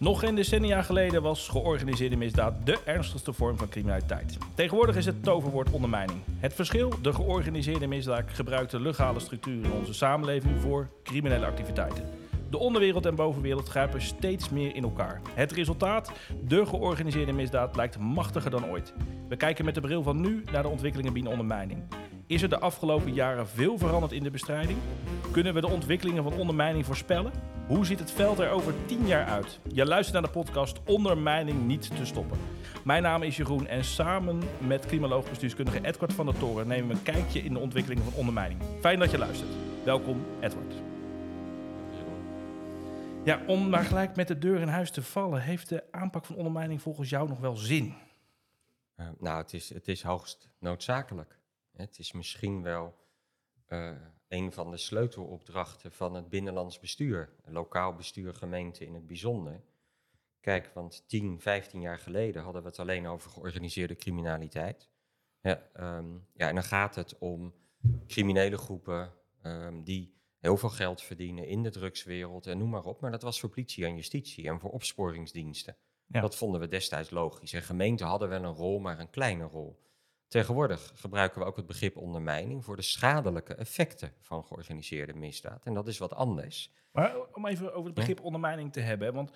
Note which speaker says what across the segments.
Speaker 1: Nog geen decennia geleden was georganiseerde misdaad de ernstigste vorm van criminaliteit. Tegenwoordig is het toverwoord ondermijning. Het verschil? De georganiseerde misdaad gebruikt de legale structuur in onze samenleving voor criminele activiteiten. De onderwereld en bovenwereld grijpen steeds meer in elkaar. Het resultaat? De georganiseerde misdaad lijkt machtiger dan ooit. We kijken met de bril van nu naar de ontwikkelingen binnen ondermijning. Is er de afgelopen jaren veel veranderd in de bestrijding? Kunnen we de ontwikkelingen van ondermijning voorspellen? Hoe ziet het veld er over 10 jaar uit? Je luistert naar de podcast Ondermijning niet te stoppen. Mijn naam is Jeroen en samen met criminoloog bestuurskundige Edward van der Toren nemen we een kijkje in de ontwikkelingen van ondermijning. Fijn dat je luistert. Welkom, Edward. Ja, om maar gelijk met de deur in huis te vallen, heeft de aanpak van ondermijning volgens jou nog wel zin?
Speaker 2: Uh, nou, het is, het is hoogst noodzakelijk. Het is misschien wel uh, een van de sleutelopdrachten van het binnenlands bestuur, lokaal bestuur, gemeente in het bijzonder. Kijk, want 10, 15 jaar geleden hadden we het alleen over georganiseerde criminaliteit. Ja, um, ja en dan gaat het om criminele groepen um, die heel veel geld verdienen in de drugswereld en noem maar op. Maar dat was voor politie en justitie en voor opsporingsdiensten. Ja. Dat vonden we destijds logisch. En gemeenten hadden wel een rol, maar een kleine rol. Tegenwoordig gebruiken we ook het begrip ondermijning voor de schadelijke effecten van georganiseerde misdaad. En dat is wat anders.
Speaker 1: Maar om even over het begrip ondermijning te hebben, want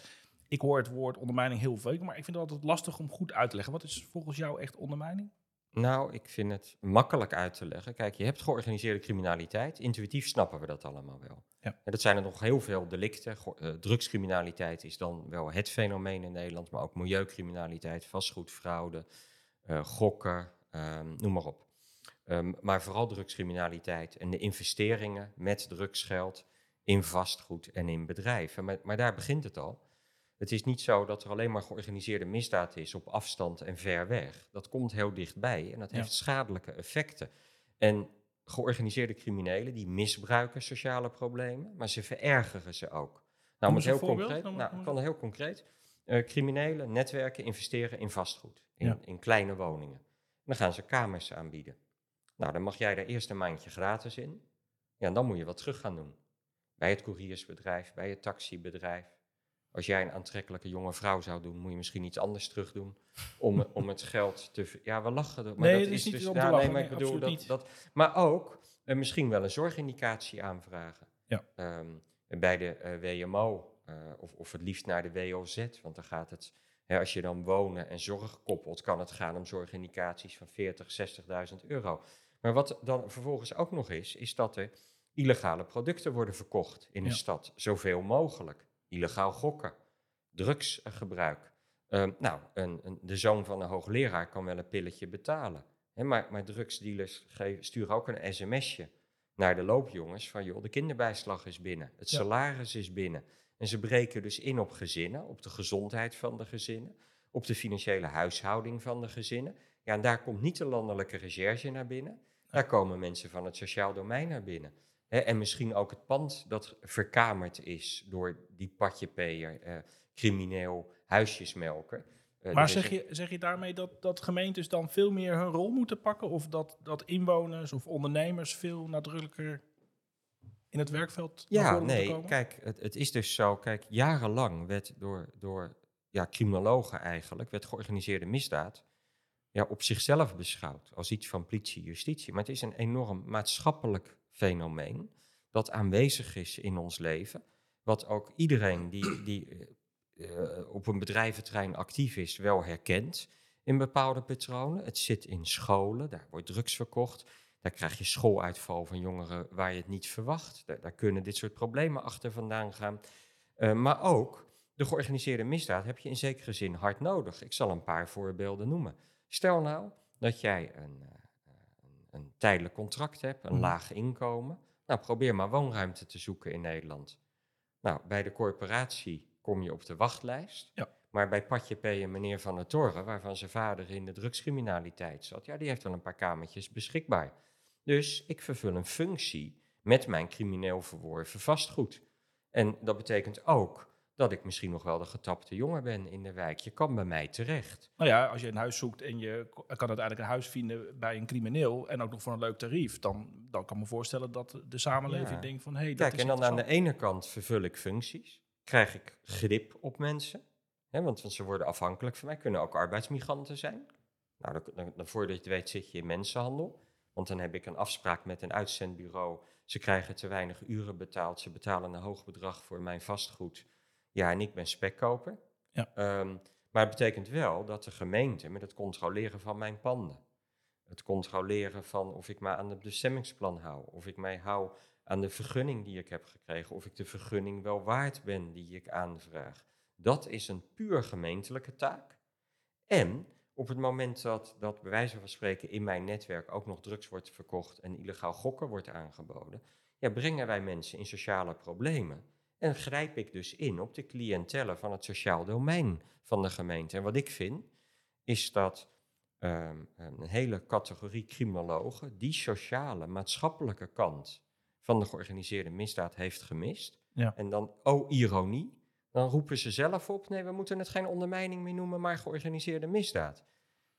Speaker 1: ik hoor het woord ondermijning heel veel, maar ik vind het altijd lastig om goed uit te leggen. Wat is volgens jou echt ondermijning?
Speaker 2: Nou, ik vind het makkelijk uit te leggen. Kijk, je hebt georganiseerde criminaliteit. Intuïtief snappen we dat allemaal wel. Ja. En dat zijn er nog heel veel delicten. Uh, drugscriminaliteit is dan wel het fenomeen in Nederland, maar ook milieucriminaliteit, vastgoedfraude, uh, gokken, um, noem maar op. Um, maar vooral drugscriminaliteit en de investeringen met drugsgeld in vastgoed en in bedrijven. Maar, maar daar begint het al. Het is niet zo dat er alleen maar georganiseerde misdaad is op afstand en ver weg. Dat komt heel dichtbij en dat heeft schadelijke effecten. En georganiseerde criminelen die misbruiken sociale problemen, maar ze verergeren ze ook. Nou, om het heel concreet, nou, kan heel concreet. Uh, criminelen, netwerken investeren in vastgoed, in, in kleine woningen. Dan gaan ze kamers aanbieden. Nou, dan mag jij daar eerst een maandje gratis in. Ja, en dan moet je wat terug gaan doen. Bij het couriersbedrijf, bij het taxibedrijf, als jij een aantrekkelijke jonge vrouw zou doen, moet je misschien iets anders terug doen. Om, om het geld te. Ja, we lachen er.
Speaker 1: Maar nee, dat is, niet dus. Ja, nee, maar ik bedoel dat, dat.
Speaker 2: Maar ook uh, misschien wel een zorgindicatie aanvragen. Ja. Um, bij de uh, eh, WMO. Uh, eh, of, of het liefst naar de WOZ. Want dan gaat het. Hè, als je dan wonen en zorg koppelt, kan het gaan om zorgindicaties van 40, 60.000 euro. Maar wat dan vervolgens ook nog is, is dat er illegale producten worden verkocht in de stad. Zoveel mogelijk illegaal gokken, drugsgebruik. Uh, nou, een, een, de zoon van een hoogleraar kan wel een pilletje betalen. Hè, maar, maar drugsdealers geven, sturen ook een sms'je naar de loopjongens van joh, de kinderbijslag is binnen, het salaris is binnen. En ze breken dus in op gezinnen, op de gezondheid van de gezinnen, op de financiële huishouding van de gezinnen. Ja, en daar komt niet de landelijke recherche naar binnen. Daar komen mensen van het sociaal domein naar binnen en misschien ook het pand dat verkamerd is door die patjepeer, uh, crimineel huisjesmelker.
Speaker 1: Uh, maar zeg je, zeg je daarmee dat, dat gemeentes dan veel meer hun rol moeten pakken? Of dat, dat inwoners of ondernemers veel nadrukkelijker in het werkveld
Speaker 2: Ja, nee, kijk, het, het is dus zo. Kijk, jarenlang werd door, door ja, criminologen eigenlijk, werd georganiseerde misdaad ja, op zichzelf beschouwd als iets van politie, justitie. Maar het is een enorm maatschappelijk fenomeen dat aanwezig is in ons leven. Wat ook iedereen die, die uh, op een bedrijventerrein actief is wel herkent in bepaalde patronen. Het zit in scholen, daar wordt drugs verkocht. Daar krijg je schooluitval van jongeren waar je het niet verwacht. Daar, daar kunnen dit soort problemen achter vandaan gaan. Uh, maar ook de georganiseerde misdaad heb je in zekere zin hard nodig. Ik zal een paar voorbeelden noemen. Stel nou dat jij een, een tijdelijk contract hebt, een mhm. laag inkomen. Nou, probeer maar woonruimte te zoeken in Nederland. Nou, bij de corporatie kom je op de wachtlijst. Ja. Maar bij Patje P. en meneer Van der Toren, waarvan zijn vader in de drugscriminaliteit zat, ja, die heeft wel een paar kamertjes beschikbaar. Dus ik vervul een functie met mijn crimineel verworven vastgoed. En dat betekent ook dat ik misschien nog wel de getapte jongen ben in de wijk. Je kan bij mij terecht.
Speaker 1: Nou ja, als je een huis zoekt en je kan uiteindelijk een huis vinden bij een crimineel en ook nog voor een leuk tarief, dan, dan kan ik me voorstellen dat de samenleving denkt van hé, hey,
Speaker 2: Kijk, en dan aan de ene kant vervul ik functies, krijg ik grip op mensen. Hè, want, want ze worden afhankelijk van mij, kunnen ook arbeidsmigranten zijn. Nou, dan, dan, dan voordat je het weet zit je in mensenhandel. Want dan heb ik een afspraak met een uitzendbureau. Ze krijgen te weinig uren betaald. Ze betalen een hoog bedrag voor mijn vastgoed. Ja, en ik ben spekkoper.
Speaker 1: Ja.
Speaker 2: Ehm, maar het betekent wel dat de gemeente met het controleren van mijn panden, het controleren van of ik me aan het bestemmingsplan hou, of ik mij hou aan de vergunning die ik heb gekregen, of ik de vergunning wel waard ben die ik aanvraag. Dat is een puur gemeentelijke taak. En op het moment dat, dat bij wijze van spreken in mijn netwerk ook nog drugs wordt verkocht en illegaal gokken wordt aangeboden, ja, brengen wij mensen in sociale problemen. En grijp ik dus in op de cliëntellen van het sociaal domein van de gemeente. En wat ik vind, is dat ehm, een hele categorie criminologen die sociale, maatschappelijke kant van de georganiseerde misdaad heeft gemist.
Speaker 1: Ja.
Speaker 2: En dan, oh ironie, dan roepen ze zelf op, nee, we moeten het geen ondermijning meer noemen, maar georganiseerde misdaad.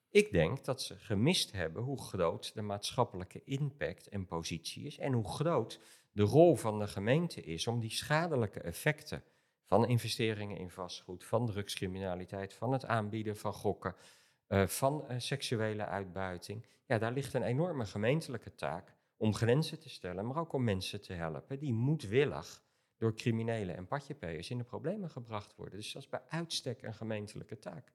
Speaker 2: Ik denk dat ze gemist hebben hoe groot de maatschappelijke impact en positie is en hoe groot de rol van de gemeente is om die schadelijke effecten van investeringen in vastgoed, van drugscriminaliteit, van het aanbieden van gokken, uh, van uh, seksuele uitbuiting. Ja, daar ligt een enorme gemeentelijke taak om grenzen te stellen, maar ook om mensen te helpen die moedwillig door criminelen en patjepeers in de problemen gebracht worden. Dus dat is bij uitstek een gemeentelijke taak.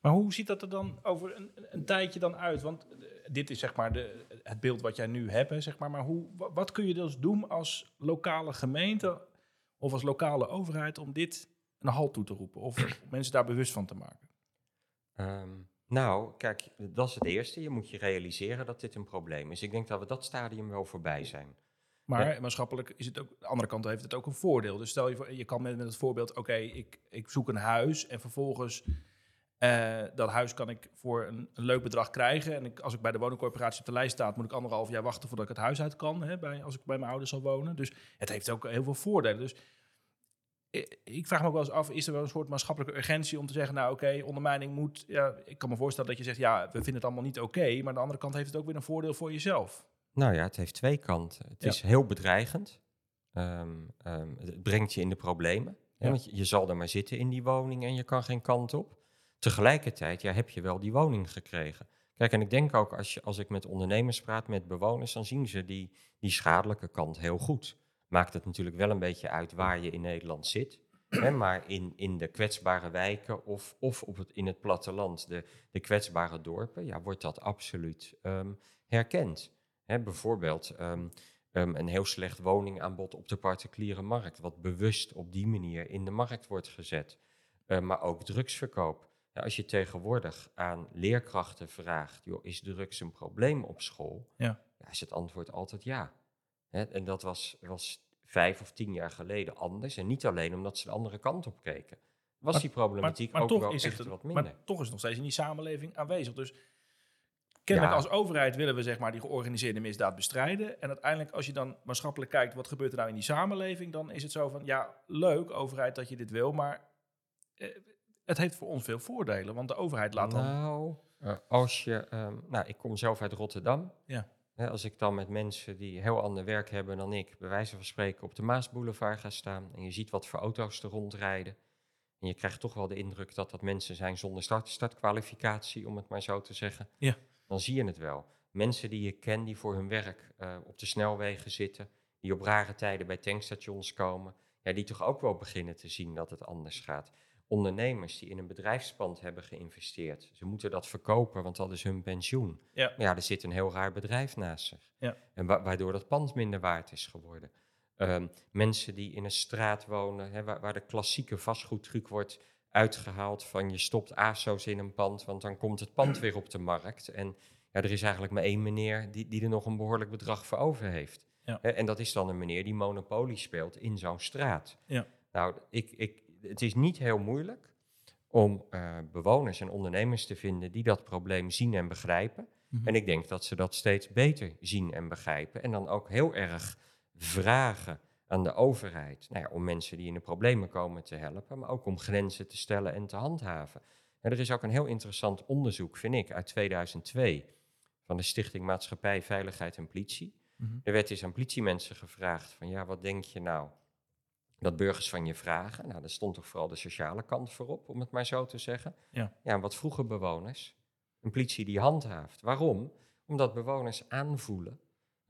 Speaker 1: Maar hoe ziet dat er dan over een, een tijdje dan uit? Want dit is zeg maar de, het beeld wat jij nu hebt, zeg maar. Maar hoe, wat kun je dus doen als lokale gemeente of als lokale overheid om dit een halt toe te roepen? Of mensen daar bewust van te maken?
Speaker 2: Um, nou, kijk, dat is het eerste. Je moet je realiseren dat dit een probleem is. Ik denk dat we dat stadium wel voorbij zijn.
Speaker 1: Maar maatschappelijk is het ook, aan de andere kant heeft het ook een voordeel. Dus stel je voor, je kan met, met het voorbeeld, oké, ik, ik zoek een huis en vervolgens uh, dat huis kan ik voor een, een leuk bedrag krijgen. En ik, als ik bij de woningcorporatie op de lijst staat, moet ik anderhalf jaar wachten voordat ik het huis uit kan, hè, bij, als ik bij mijn ouders zal wonen. Dus het heeft ook heel veel voordelen. Dus ik vraag me ook wel eens af, is er wel een soort maatschappelijke urgentie om te zeggen, nou oké, ondermijning moet, ja, ik kan me voorstellen dat je zegt, ja, we vinden het allemaal niet oké, maar aan de andere kant heeft het ook weer een voordeel voor jezelf.
Speaker 2: Nou ja, het heeft twee kanten. Het is heel bedreigend. Um, um, het brengt je in de problemen. Ja. Want je, je, zal er maar zitten in die woning en je kan geen kant op. Tegelijkertijd ja, heb je wel die woning gekregen. Kijk, en ik denk ook als, je, als ik met ondernemers praat, met bewoners, dan zien ze die, die schadelijke kant heel goed. Maakt het natuurlijk wel een beetje uit waar je in Nederland zit. Hè, maar in, in de kwetsbare wijken of, of op het, in het platteland, de, de kwetsbare dorpen, ja, wordt dat absoluut um, herkend. Hè, bijvoorbeeld um, um, een heel slecht woningaanbod op de particuliere markt, wat bewust op die manier in de markt wordt gezet. Uh, maar ook drugsverkoop. Ja, als je tegenwoordig aan leerkrachten vraagt, joh, is drugs een probleem op school?
Speaker 1: Ja.
Speaker 2: Ja, is het antwoord altijd ja. Hè, en dat was, was vijf of tien jaar geleden anders. En niet alleen omdat ze de andere kant op keken. Was
Speaker 1: Maar-
Speaker 2: die problematiek
Speaker 1: maar
Speaker 2: ook
Speaker 1: toch
Speaker 2: wel
Speaker 1: is
Speaker 2: echt
Speaker 1: het,
Speaker 2: wat minder.
Speaker 1: Maar toch is het nog steeds in die samenleving aanwezig. Dus kennelijk
Speaker 2: Ja.
Speaker 1: als overheid willen we zeg maar die georganiseerde misdaad bestrijden. En uiteindelijk als je dan maatschappelijk kijkt, wat gebeurt er nou in die samenleving? Dan is het zo van, ja, leuk overheid dat je dit wil, maar eh, het heeft voor ons veel voordelen. Want de overheid laat dan...
Speaker 2: Nou, als je, ehm, nou, ik kom zelf uit Rotterdam.
Speaker 1: Ja.
Speaker 2: Hè, als ik dan met mensen die heel ander werk hebben dan ik, bij wijze van spreken op de Maasboulevard ga staan en je ziet wat voor auto's er rondrijden. En je krijgt toch wel de indruk dat dat mensen zijn zonder start, startkwalificatie, om het maar zo te zeggen.
Speaker 1: Ja.
Speaker 2: Dan zie je het wel. Mensen die je kent, die voor hun werk eh, op de snelwegen zitten, die op rare tijden bij tankstations komen, ja, die toch ook wel beginnen te zien dat het anders gaat ondernemers die in een bedrijfspand hebben geïnvesteerd. Ze moeten dat verkopen, want dat is hun pensioen.
Speaker 1: Ja.
Speaker 2: Ja, er zit een heel raar bedrijf naast zich.
Speaker 1: Ja.
Speaker 2: En wa- waardoor dat pand minder waard is geworden. Ehm, mensen die in een straat wonen, hè, waar, waar de klassieke vastgoedtruc wordt uitgehaald van je stopt ASO's in een pand, want dan komt het pand weer op de markt. En ja, er is eigenlijk maar één meneer die, die er nog een behoorlijk bedrag voor over heeft.
Speaker 1: Ja.
Speaker 2: En dat is dan een meneer die monopolie speelt in zo'n straat.
Speaker 1: Ja.
Speaker 2: Nou, ik, ik, het is niet heel moeilijk om eh, bewoners en ondernemers te vinden die dat probleem zien en begrijpen.
Speaker 1: Mhm.
Speaker 2: En ik denk dat ze dat steeds beter zien en begrijpen. En dan ook heel erg vragen aan de overheid. Nou ja, om mensen die in de problemen komen te helpen, maar ook om grenzen te stellen en te handhaven. En er is ook een heel interessant onderzoek, vind ik, uit 2002 van de Stichting Maatschappij, Veiligheid en Politie.
Speaker 1: Mhm.
Speaker 2: Er werd eens aan politiemensen gevraagd van ja, wat denk je nou? dat burgers van je vragen. Nou, daar stond toch vooral de sociale kant voorop, om het maar zo te zeggen.
Speaker 1: Ja.
Speaker 2: ja wat vroegen bewoners? Een politie die handhaaft. Waarom? Omdat bewoners aanvoelen,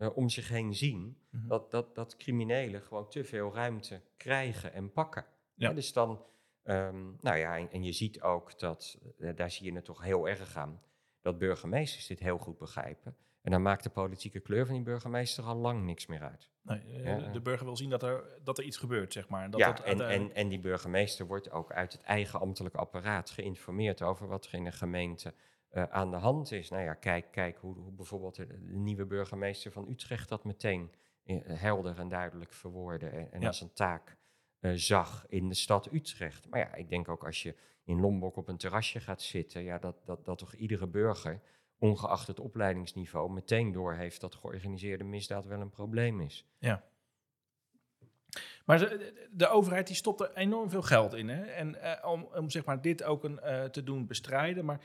Speaker 2: eh, om zich heen zien,
Speaker 1: Mhm.
Speaker 2: dat, dat, dat criminelen gewoon te veel ruimte krijgen en pakken.
Speaker 1: Ja.
Speaker 2: Hè, dus dan, ehm, nou ja, en, en je ziet ook dat, eh, daar zie je het toch heel erg aan, dat burgemeesters dit heel goed begrijpen. En dan maakt de politieke kleur van die burgemeester al lang niks meer uit.
Speaker 1: Nee, eh, de, de burger wil zien dat er, dat er iets gebeurt, zeg maar. Dat
Speaker 2: ja,
Speaker 1: het
Speaker 2: en, en, en die burgemeester wordt ook uit het eigen ambtelijk apparaat geïnformeerd over wat er in de gemeente eh, aan de hand is. Nou ja, kijk, kijk hoe, hoe bijvoorbeeld de, de nieuwe burgemeester van Utrecht dat meteen eh, helder en duidelijk verwoordde en, en
Speaker 1: Ja.
Speaker 2: als een taak eh, zag in de stad Utrecht. Maar ja, ik denk ook als je in Lombok op een terrasje gaat zitten, ja, dat, dat, dat toch iedere burger, ongeacht het opleidingsniveau, meteen doorheeft dat georganiseerde misdaad wel een probleem is.
Speaker 1: Maar de, de overheid die stopt er enorm veel geld in. Hè? En om, om zeg maar dit ook een, te doen bestrijden. Maar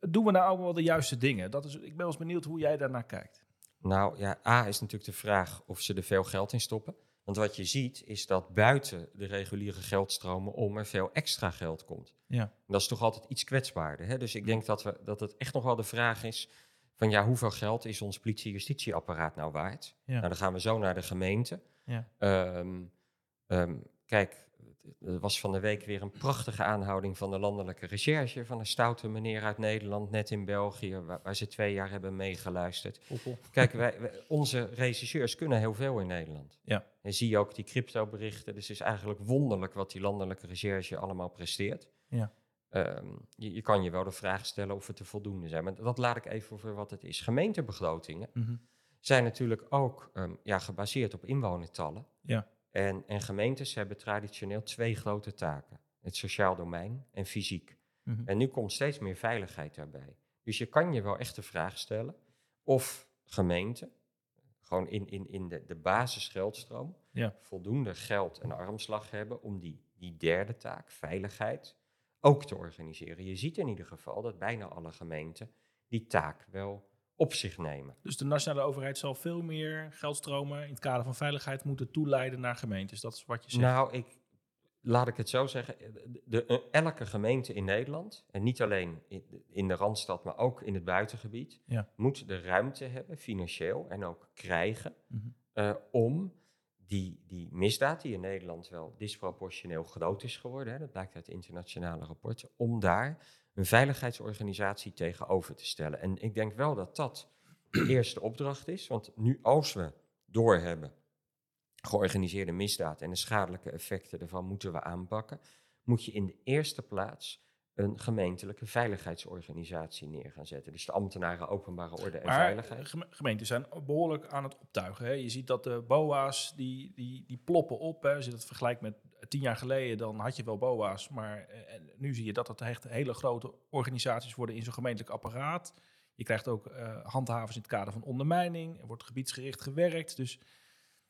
Speaker 1: doen we nou ook wel de juiste dingen? Dat is, ik ben wel eens benieuwd hoe jij daarnaar kijkt.
Speaker 2: Nou ja, A is natuurlijk de vraag of ze er veel geld in stoppen. Want wat je ziet is dat buiten de reguliere geldstromen om er veel extra geld komt.
Speaker 1: Ja.
Speaker 2: En dat is toch altijd iets kwetsbaarder. Hè? Dus ik denk dat, we, dat het echt nog wel de vraag is van ja, hoeveel geld is ons politie-justitieapparaat nou waard?
Speaker 1: Ja.
Speaker 2: Nou, dan gaan we zo naar de gemeente.
Speaker 1: Ja.
Speaker 2: Ehm, ehm, kijk, er was van de week weer een prachtige aanhouding van de landelijke recherche van een stoute meneer uit Nederland, net in België, waar, waar ze twee jaar hebben meegeluisterd. Kijk, wij, wij- onze regisseurs kunnen heel veel in Nederland.
Speaker 1: Ja.
Speaker 2: En zie je ook die cryptoberichten. Dus het is eigenlijk wonderlijk wat die landelijke recherche allemaal presteert.
Speaker 1: Ja.
Speaker 2: Ehm, je, je kan je wel de vraag stellen of het er voldoende zijn. Maar dat laat ik even voor wat het is. Gemeentebegrotingen
Speaker 1: Mhm.
Speaker 2: zijn natuurlijk ook ehm, ja, gebaseerd op inwonertallen.
Speaker 1: Ja.
Speaker 2: En, en gemeentes hebben traditioneel twee grote taken. Het sociaal domein en fysiek.
Speaker 1: Mhm.
Speaker 2: En nu komt steeds meer veiligheid daarbij. Dus je kan je wel echt de vraag stellen of gemeenten, gewoon in, in, in de, de basisgeldstroom,
Speaker 1: Ja.
Speaker 2: voldoende geld en armslag hebben om die, die derde taak, veiligheid, ook te organiseren. Je ziet in ieder geval dat bijna alle gemeenten die taak wel op zich nemen.
Speaker 1: Dus de nationale overheid zal veel meer geldstromen in het kader van veiligheid moeten toeleiden naar gemeentes. Dat is wat je zegt.
Speaker 2: Nou, ik, laat ik het zo zeggen. De, elke gemeente in Nederland, en niet alleen in, de Randstad, maar ook in het buitengebied,
Speaker 1: Ja.
Speaker 2: moet de ruimte hebben, financieel en ook krijgen,
Speaker 1: Mhm.
Speaker 2: eh, om die, die misdaad, die in Nederland wel disproportioneel groot is geworden, hè, dat blijkt uit internationale rapporten, om daar een veiligheidsorganisatie tegenover te stellen. En ik denk wel dat dat de eerste opdracht is, want nu als we doorhebben georganiseerde misdaad en de schadelijke effecten ervan moeten we aanpakken, moet je in de eerste plaats een gemeentelijke veiligheidsorganisatie neer gaan zetten. Dus de ambtenaren openbare orde en
Speaker 1: Maar
Speaker 2: veiligheid.
Speaker 1: eh, geme- gemeenten zijn behoorlijk aan het optuigen. Hè? Je ziet dat de BOA's, die, die, die ploppen op. Hè? Als je dat vergelijkt met tien jaar geleden, dan had je wel BOA's. Maar eh, en nu zie je dat het echt hele grote organisaties worden in zo'n gemeentelijk apparaat. Je krijgt ook eh, handhavers in het kader van ondermijning. Er wordt gebiedsgericht gewerkt. Dus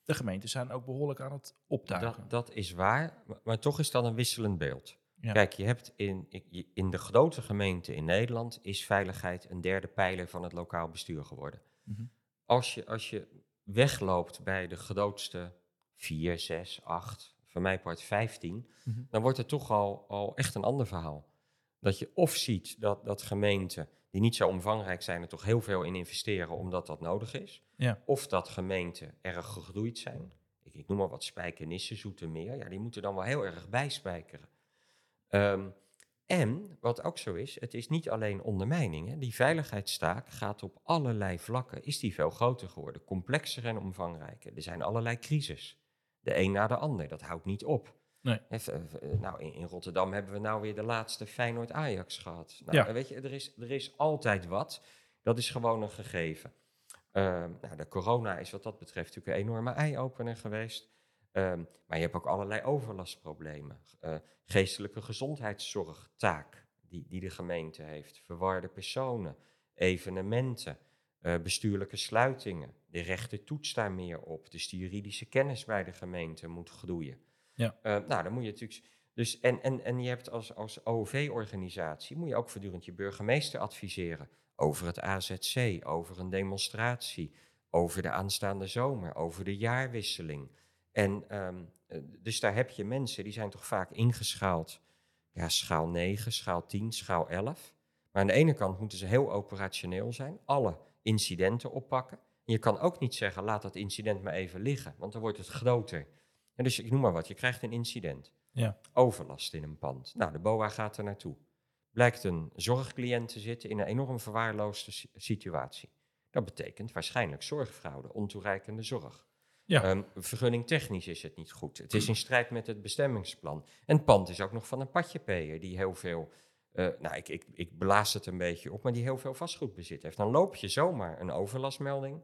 Speaker 1: de gemeenten zijn ook behoorlijk aan het optuigen.
Speaker 2: Dat, dat is waar, maar, maar toch is dat een wisselend beeld.
Speaker 1: Ja.
Speaker 2: Kijk, je hebt in, in de grote gemeenten in Nederland is veiligheid een derde pijler van het lokaal bestuur geworden.
Speaker 1: Mhm.
Speaker 2: Als je, als je wegloopt bij de grootste 4, 6, 8, voor mij part 15,
Speaker 1: Mhm.
Speaker 2: dan wordt het toch al, al echt een ander verhaal. Dat je of ziet dat, dat gemeenten die niet zo omvangrijk zijn er toch heel veel in investeren omdat dat nodig is.
Speaker 1: Ja.
Speaker 2: Of dat gemeenten erg gegroeid zijn. Ik, ik noem maar wat Spijkenisse, Zoetermeer. Ja, die moeten dan wel heel erg bijspijkeren. Ehm, en wat ook zo is, het is niet alleen ondermijning. Hè. Die veiligheidstaak gaat op allerlei vlakken, is die veel groter geworden, complexer en omvangrijker. Er zijn allerlei crisis. De een na de ander, dat houdt niet op.
Speaker 1: Nee.
Speaker 2: Nou, in, in Rotterdam hebben we nou weer de laatste Feyenoord-Ajax gehad. Nou,
Speaker 1: Ja.
Speaker 2: Weet je, er is, er is altijd wat. Dat is gewoon een gegeven. Ehm, nou, de corona is wat dat betreft natuurlijk een enorme eye-opener geweest. Ehm, maar je hebt ook allerlei overlastproblemen. Eh, geestelijke gezondheidszorgtaak die, die de gemeente heeft. Verwarde personen, evenementen, eh, bestuurlijke sluitingen. De rechter toetst daar meer op. Dus de juridische kennis bij de gemeente moet groeien.
Speaker 1: Ja.
Speaker 2: Eh, nou, dan moet je natuurlijk... Dus, en, en, en je hebt als, als OV-organisatie, moet je ook voortdurend je burgemeester adviseren over het AZC, over een demonstratie, over de aanstaande zomer, over de jaarwisseling. En ehm, eh, dus daar heb je mensen, die zijn toch vaak ingeschaald. Ja, schaal 9, schaal 10, schaal 11. Maar aan de ene kant moeten ze heel operationeel zijn, alle incidenten oppakken. En je kan ook niet zeggen, laat dat incident maar even liggen, want dan wordt het groter. En dus ik noem maar wat, je krijgt een incident.
Speaker 1: Ja.
Speaker 2: Overlast in een pand. Nou, de BOA gaat er naartoe. Blijkt een zorgcliënt te zitten in een enorm verwaarloosde si- situatie. Dat betekent waarschijnlijk zorgfraude, ontoereikende zorg.
Speaker 1: Ja.
Speaker 2: Ehm, vergunning technisch is het niet goed. Het is in strijd met het bestemmingsplan. En het pand is ook nog van een padjepeer die heel veel, eh, nou ik, ik, ik blaas het een beetje op, maar die heel veel vastgoedbezit heeft. Dan loop je zomaar een overlastmelding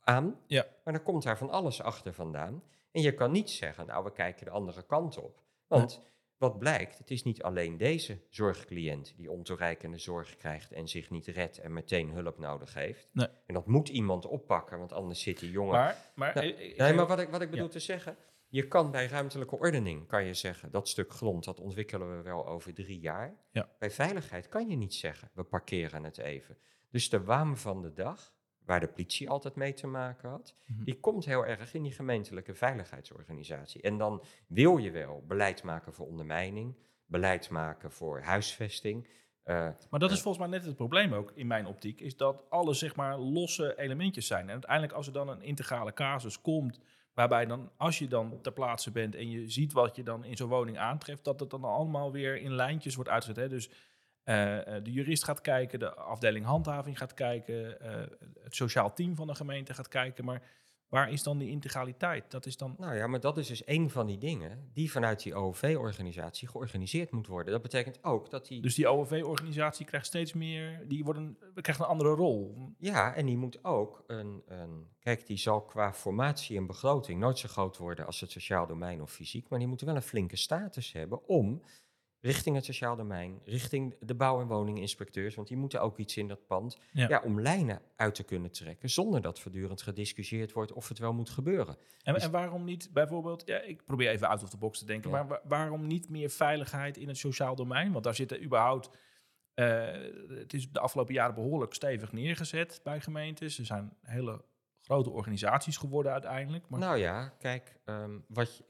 Speaker 2: aan,
Speaker 1: Ja.
Speaker 2: maar dan komt daar van alles achter vandaan. En je kan niet zeggen, nou we kijken de andere kant op. Want wat blijkt, het is niet alleen deze zorgcliënt die ontoereikende zorg krijgt en zich niet redt en meteen hulp nodig heeft.
Speaker 1: Nee.
Speaker 2: En dat moet iemand oppakken, want anders zit die jongen
Speaker 1: Maar, maar,
Speaker 2: Nou,
Speaker 1: eh, ik-
Speaker 2: Nee, maar wat ik, wat ik
Speaker 1: Ja.
Speaker 2: bedoel te zeggen, je kan bij ruimtelijke ordening, kan je zeggen, dat stuk grond, dat ontwikkelen we wel over drie jaar.
Speaker 1: Ja.
Speaker 2: Bij veiligheid kan je niet zeggen, we parkeren het even. Dus de waan van de dag, waar de politie altijd mee te maken had,
Speaker 1: Mhm.
Speaker 2: die komt heel erg in die gemeentelijke veiligheidsorganisatie. En dan wil je wel beleid maken voor ondermijning, beleid maken voor huisvesting. eh,
Speaker 1: Maar dat is
Speaker 2: Ja.
Speaker 1: volgens mij net het probleem ook in mijn optiek, is dat alles zeg maar losse elementjes zijn. En uiteindelijk als er dan een integrale casus komt, waarbij dan als je dan ter plaatse bent en je ziet wat je dan in zo'n woning aantreft, dat het dan allemaal weer in lijntjes wordt uitgezet. Hè? Dus eh, eh, de jurist gaat kijken, de afdeling handhaving gaat kijken, eh, het sociaal team van de gemeente gaat kijken, maar waar is dan die integraliteit? Dat is dan...
Speaker 2: Nou ja, maar dat is dus een van die dingen die vanuit die OOV-organisatie georganiseerd moet worden. Dat betekent ook dat die
Speaker 1: Dus die OOV-organisatie krijgt steeds meer, die wordt een, krijgt een andere rol.
Speaker 2: Ja, en die moet ook een, een. Kijk, die zal qua formatie en begroting nooit zo groot worden als het sociaal domein of fysiek. Maar die moeten wel een flinke status hebben om richting het sociaal domein, richting de bouw- en woninginspecteurs, want die moeten ook iets in dat pand.
Speaker 1: Ja.
Speaker 2: Ja. om lijnen uit te kunnen trekken zonder dat voortdurend gediscussieerd wordt of het wel moet gebeuren.
Speaker 1: En,
Speaker 2: Dus-
Speaker 1: en waarom niet bijvoorbeeld, ja, ik probeer even out of the box te denken,
Speaker 2: Ja.
Speaker 1: maar wa- waarom niet meer veiligheid in het sociaal domein? Want daar zitten überhaupt, eh, het is de afgelopen jaren behoorlijk stevig neergezet bij gemeentes. Er zijn hele grote organisaties geworden uiteindelijk. Maar,
Speaker 2: Nou ja, kijk, ehm, wat je,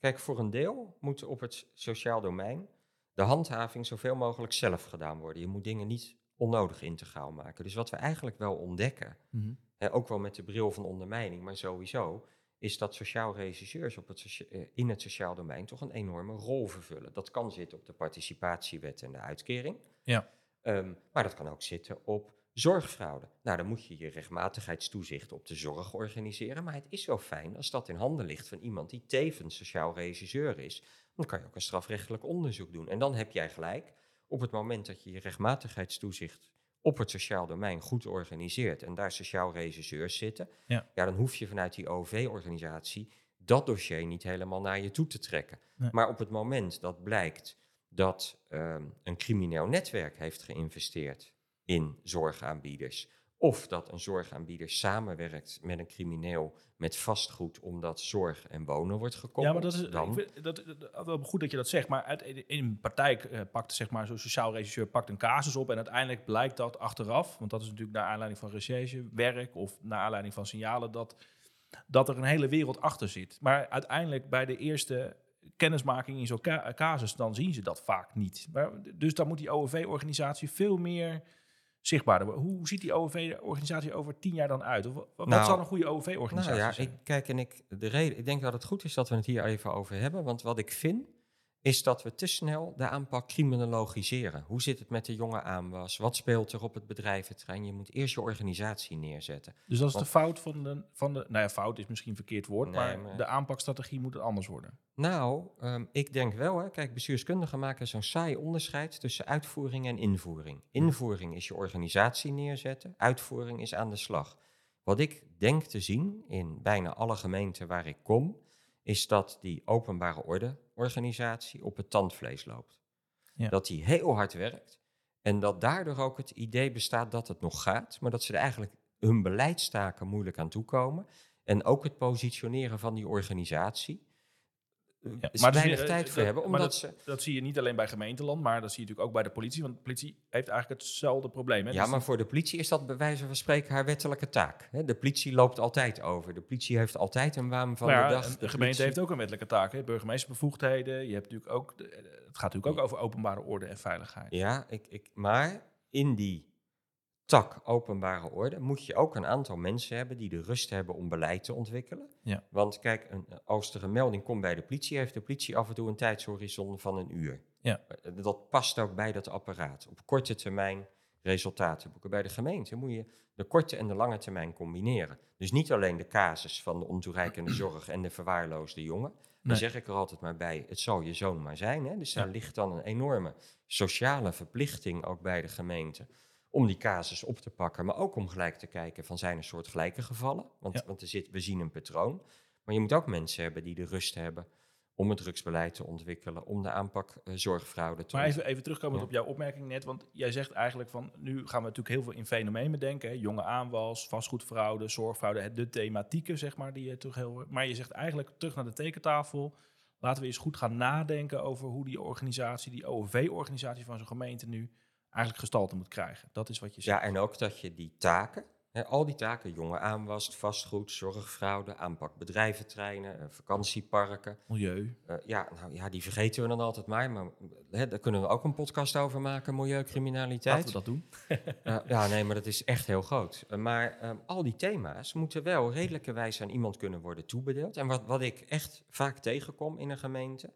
Speaker 2: kijk, voor een deel moet op het sociaal domein de handhaving zoveel mogelijk zelf gedaan worden. Je moet dingen niet onnodig integraal maken. Dus wat we eigenlijk wel ontdekken,
Speaker 1: Mhm.
Speaker 2: hè, ook wel met de bril van ondermijning, maar sowieso, is dat sociaal regisseurs op het eh, in het sociaal domein toch een enorme rol vervullen. Dat kan zitten op de participatiewet en de uitkering.
Speaker 1: Ja.
Speaker 2: Ehm, maar dat kan ook zitten op zorgfraude. Nou, dan moet je je rechtmatigheidstoezicht op de zorg organiseren. Maar het is wel fijn als dat in handen ligt van iemand die tevens sociaal regisseur is. Dan kan je ook een strafrechtelijk onderzoek doen. En dan heb jij gelijk, op het moment dat je je rechtmatigheidstoezicht op het sociaal domein goed organiseert en daar sociaal regisseurs zitten,
Speaker 1: Ja.
Speaker 2: dan hoef je vanuit die OV-organisatie dat dossier niet helemaal naar je toe te trekken.
Speaker 1: Nee.
Speaker 2: Maar op het moment dat blijkt dat ehm, een crimineel netwerk heeft geïnvesteerd in zorgaanbieders, of dat een zorgaanbieder samenwerkt met een crimineel met vastgoed omdat zorg en wonen wordt gekoppeld,
Speaker 1: Ja, maar dat is
Speaker 2: dan...
Speaker 1: vind dat, dat- dat- wel goed dat je dat zegt. Maar uit, in een praktijk eh, pakt zeg maar zo'n sociaal regisseur pakt een casus op en uiteindelijk blijkt dat achteraf, want dat is natuurlijk naar aanleiding van recherchewerk of naar aanleiding van signalen dat dat er een hele wereld achter zit. Maar uiteindelijk bij de eerste kennismaking in zo'n ca- casus dan zien ze dat vaak niet. Maar, dus dan moet die OOV-organisatie veel meer zichtbaarder worden. Hoe ziet die OOV-organisatie over tien jaar dan uit? Of, wat
Speaker 2: Nou,
Speaker 1: zou een goede OOV-organisatie
Speaker 2: Nou ja,
Speaker 1: zijn?
Speaker 2: ik, kijk, en ik, de reden, ik denk dat het goed is dat we het hier even over hebben. Want wat ik vind, is dat we te snel de aanpak criminologiseren. Hoe zit het met de jonge aanwas? Wat speelt er op het bedrijventerrein? Je moet eerst je organisatie neerzetten.
Speaker 1: Dus dat is de fout van de, van de... Nou ja, fout is misschien een verkeerd woord,
Speaker 2: Nee,
Speaker 1: maar,
Speaker 2: maar-
Speaker 1: de aanpakstrategie moet anders worden.
Speaker 2: Nou, ehm, ik denk wel, hè, kijk, bestuurskundigen maken zo'n saai onderscheid tussen uitvoering en invoering. Invoering is je organisatie neerzetten, uitvoering is aan de slag. Wat ik denk te zien in bijna alle gemeenten waar ik kom, is dat die openbare orde-organisatie op het tandvlees loopt.
Speaker 1: Ja.
Speaker 2: Dat die heel hard werkt en dat daardoor ook het idee bestaat dat het nog gaat, maar dat ze er eigenlijk hun beleidstaken moeilijk aan toekomen. En ook het positioneren van die organisatie
Speaker 1: Ja,
Speaker 2: is
Speaker 1: maar
Speaker 2: weinig
Speaker 1: eh,
Speaker 2: tijd voor
Speaker 1: dat-
Speaker 2: hebben.
Speaker 1: maar
Speaker 2: Omdat ze,
Speaker 1: Dat zie je niet alleen bij gemeenteland, maar dat zie je natuurlijk ook bij de politie. Want de politie heeft eigenlijk hetzelfde probleem. Hè?
Speaker 2: ja,
Speaker 1: Dus
Speaker 2: maar voor de politie is dat bij wijze van spreken haar wettelijke taak. Hè? De politie loopt altijd over. De politie heeft altijd een waan van
Speaker 1: ja,
Speaker 2: de dag.
Speaker 1: de,
Speaker 2: De
Speaker 1: gemeente heeft ook een wettelijke taak. Hè? Burgemeestersbevoegdheden. Je hebt natuurlijk ook, de- het gaat natuurlijk ook over openbare orde en veiligheid.
Speaker 2: Ja, ik, ik, maar in die tak openbare orde moet je ook een aantal mensen hebben die de rust hebben om beleid te ontwikkelen.
Speaker 1: Ja.
Speaker 2: Want kijk, een, als er een melding komt bij de politie, heeft de politie af en toe een tijdshorizon van een uur.
Speaker 1: Ja.
Speaker 2: Eh, Dat past ook bij dat apparaat. Op korte termijn resultaten boeken. Bij de gemeente moet je de korte en de lange termijn combineren. Dus niet alleen de casus van de ontoereikende zorg en de verwaarloosde jongen. Dan
Speaker 1: Nee.
Speaker 2: zeg ik er altijd maar bij, het zal je zoon maar zijn. Hè? Dus daar
Speaker 1: Ja.
Speaker 2: ligt dan een enorme sociale verplichting ook bij de gemeente om die casus op te pakken, maar ook om gelijk te kijken van zijn er soortgelijke gevallen, want,
Speaker 1: Ja.
Speaker 2: want er zit, we zien een patroon. Maar je moet ook mensen hebben die de rust hebben om het drugsbeleid te ontwikkelen, om de aanpak eh, zorgfraude te
Speaker 1: Maar even, even terugkomend
Speaker 2: Ja.
Speaker 1: op jouw opmerking net. Want jij zegt eigenlijk van, nu gaan we natuurlijk heel veel in fenomenen denken. Hè? Jonge aanwas, vastgoedfraude, zorgfraude. De thematieken, zeg maar, die je terug heel... Maar je zegt eigenlijk terug naar de tekentafel. Laten we eens goed gaan nadenken over hoe die organisatie, die OV-organisatie van zo'n gemeente nu eigenlijk gestalte moet krijgen. Dat is wat je zegt.
Speaker 2: Ja, en ook dat je die taken, hè, al die taken, jonge aanwas, vastgoed, zorgfraude, aanpak bedrijventreinen, eh, vakantieparken,
Speaker 1: Milieu.
Speaker 2: Eh, ja, nou ja, die vergeten we dan altijd maar. Maar hè, daar kunnen we ook een podcast over maken, milieucriminaliteit.
Speaker 1: Laten we dat doen.
Speaker 2: Eh, ja, nee, maar dat is echt heel groot. Eh, maar ehm, al die thema's moeten wel redelijkerwijs aan iemand kunnen worden toebedeeld. En wat, wat ik echt vaak tegenkom in een gemeente,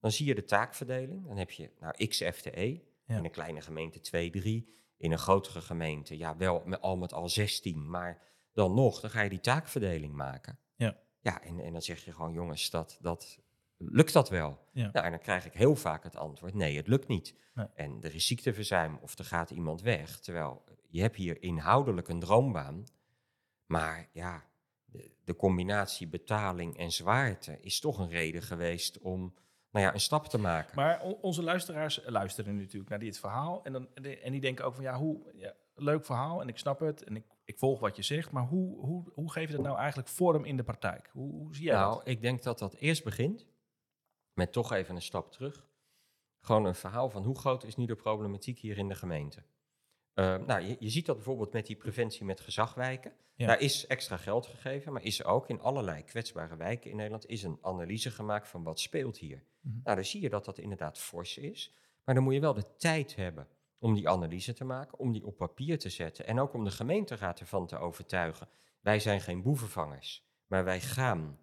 Speaker 2: dan zie je de taakverdeling. Dan heb je nou x FTE,
Speaker 1: Ja.
Speaker 2: in een kleine gemeente 2, 3. In een grotere gemeente, ja, wel met, al met al 16. Maar dan nog, dan ga je die taakverdeling maken.
Speaker 1: Ja.
Speaker 2: Ja, en, en dan zeg je gewoon, jongens, dat, dat, lukt dat wel?
Speaker 1: Ja.
Speaker 2: Nou, en dan krijg ik heel vaak het antwoord, nee, het lukt niet.
Speaker 1: Nee.
Speaker 2: En er is ziekteverzuim of er gaat iemand weg. Terwijl je hebt hier inhoudelijk een droombaan. Maar ja, de, de combinatie betaling en zwaarte is toch een reden geweest om nou ja, een stap te maken.
Speaker 1: Maar onze luisteraars luisteren natuurlijk naar dit verhaal. En, dan, en die denken ook van, ja, hoe, ja, leuk verhaal en ik snap het. En ik, ik volg wat je zegt. Maar hoe, hoe, hoe geef je dat nou eigenlijk vorm in de praktijk? Hoe, hoe zie jij
Speaker 2: nou,
Speaker 1: dat?
Speaker 2: ik denk dat dat eerst begint met toch even een stap terug. Gewoon een verhaal van hoe groot is nu de problematiek hier in de gemeente. Eh, nou, je, je ziet dat bijvoorbeeld met die preventie met gezagwijken.
Speaker 1: Ja.
Speaker 2: Daar is extra geld gegeven, maar is er ook in allerlei kwetsbare wijken in Nederland is een analyse gemaakt van wat speelt hier.
Speaker 1: Mhm.
Speaker 2: Nou, dan zie je dat dat inderdaad fors is. Maar dan moet je wel de tijd hebben om die analyse te maken, om die op papier te zetten en ook om de gemeenteraad ervan te overtuigen. Wij zijn geen boevenvangers, maar wij gaan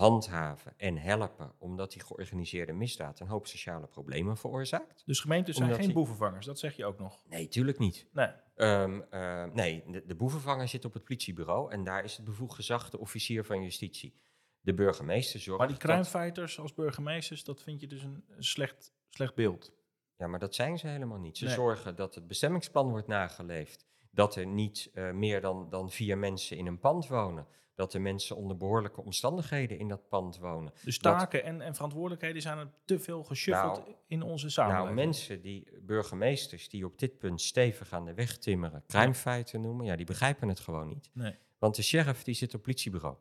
Speaker 2: handhaven en helpen, omdat die georganiseerde misdaad een hoop sociale problemen veroorzaakt.
Speaker 1: Dus gemeentes zijn geen
Speaker 2: die-
Speaker 1: boevenvangers, dat zeg je ook nog.
Speaker 2: Nee, tuurlijk niet.
Speaker 1: Nee.
Speaker 2: Ehm, eh, nee, de, de boevenvanger zit op het politiebureau en daar is het bevoegd gezag de officier van justitie. De burgemeester zorgt
Speaker 1: Maar die
Speaker 2: dat-
Speaker 1: crimefighters als burgemeesters, dat vind je dus een, slecht, slecht beeld.
Speaker 2: Ja, maar dat zijn ze helemaal niet. Ze
Speaker 1: Nee.
Speaker 2: zorgen dat het bestemmingsplan wordt nageleefd. Dat er niet eh, meer dan, dan vier mensen in een pand wonen. Dat er mensen onder behoorlijke omstandigheden in dat pand wonen.
Speaker 1: Dus
Speaker 2: Dat-
Speaker 1: taken en, en verantwoordelijkheden zijn er te veel geschuffeld
Speaker 2: Nou,
Speaker 1: in onze samenleving.
Speaker 2: Nou, mensen die, burgemeesters die op dit punt stevig aan de weg timmeren, crimefighter noemen, ja, die begrijpen het gewoon niet.
Speaker 1: Nee.
Speaker 2: Want de sheriff die zit op politiebureau.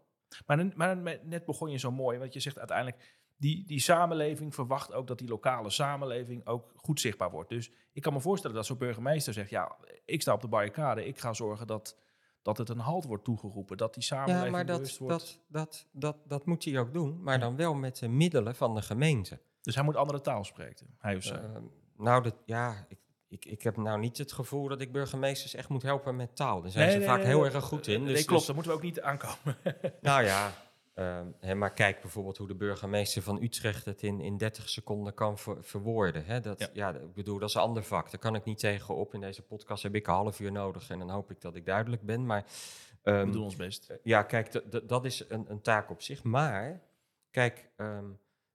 Speaker 1: Maar, net- maar net begon je zo mooi, want je zegt uiteindelijk, die, die samenleving verwacht ook dat die lokale samenleving ook goed zichtbaar wordt. Dus ik kan me voorstellen dat zo'n burgemeester zegt, ja, ik sta op de barricade, ik ga zorgen dat, dat het een halt wordt toegeroepen, dat die samenleving
Speaker 2: Ja, maar
Speaker 1: bewust
Speaker 2: dat,
Speaker 1: wordt.
Speaker 2: dat, dat, dat, dat moet hij ook doen, maar
Speaker 1: Ja.
Speaker 2: dan wel met de middelen van de gemeente.
Speaker 1: Dus hij moet andere taal spreken, hij of zij.
Speaker 2: Ehm, nou, dat, ja, ik, ik, ik heb nou niet het gevoel dat ik burgemeesters echt moet helpen met taal. Daar zijn
Speaker 1: Nee,
Speaker 2: ze
Speaker 1: nee,
Speaker 2: vaak
Speaker 1: nee,
Speaker 2: heel
Speaker 1: nee,
Speaker 2: erg goed in.
Speaker 1: Nee,
Speaker 2: dus,
Speaker 1: klopt,
Speaker 2: dus-
Speaker 1: daar moeten we ook niet aankomen.
Speaker 2: nou ja, hè, maar kijk bijvoorbeeld hoe de burgemeester van Utrecht het in, in 30 seconden kan ver- verwoorden. Hè? Dat,
Speaker 1: Ja.
Speaker 2: ja. ik bedoel, dat is een ander vak. Daar kan ik niet tegenop. In deze podcast heb ik een half uur nodig en dan hoop ik dat ik duidelijk ben. Maar ehm,
Speaker 1: we doen ons best.
Speaker 2: eh, Ja, kijk, dat is een, een taak op zich. Maar, kijk, ehm,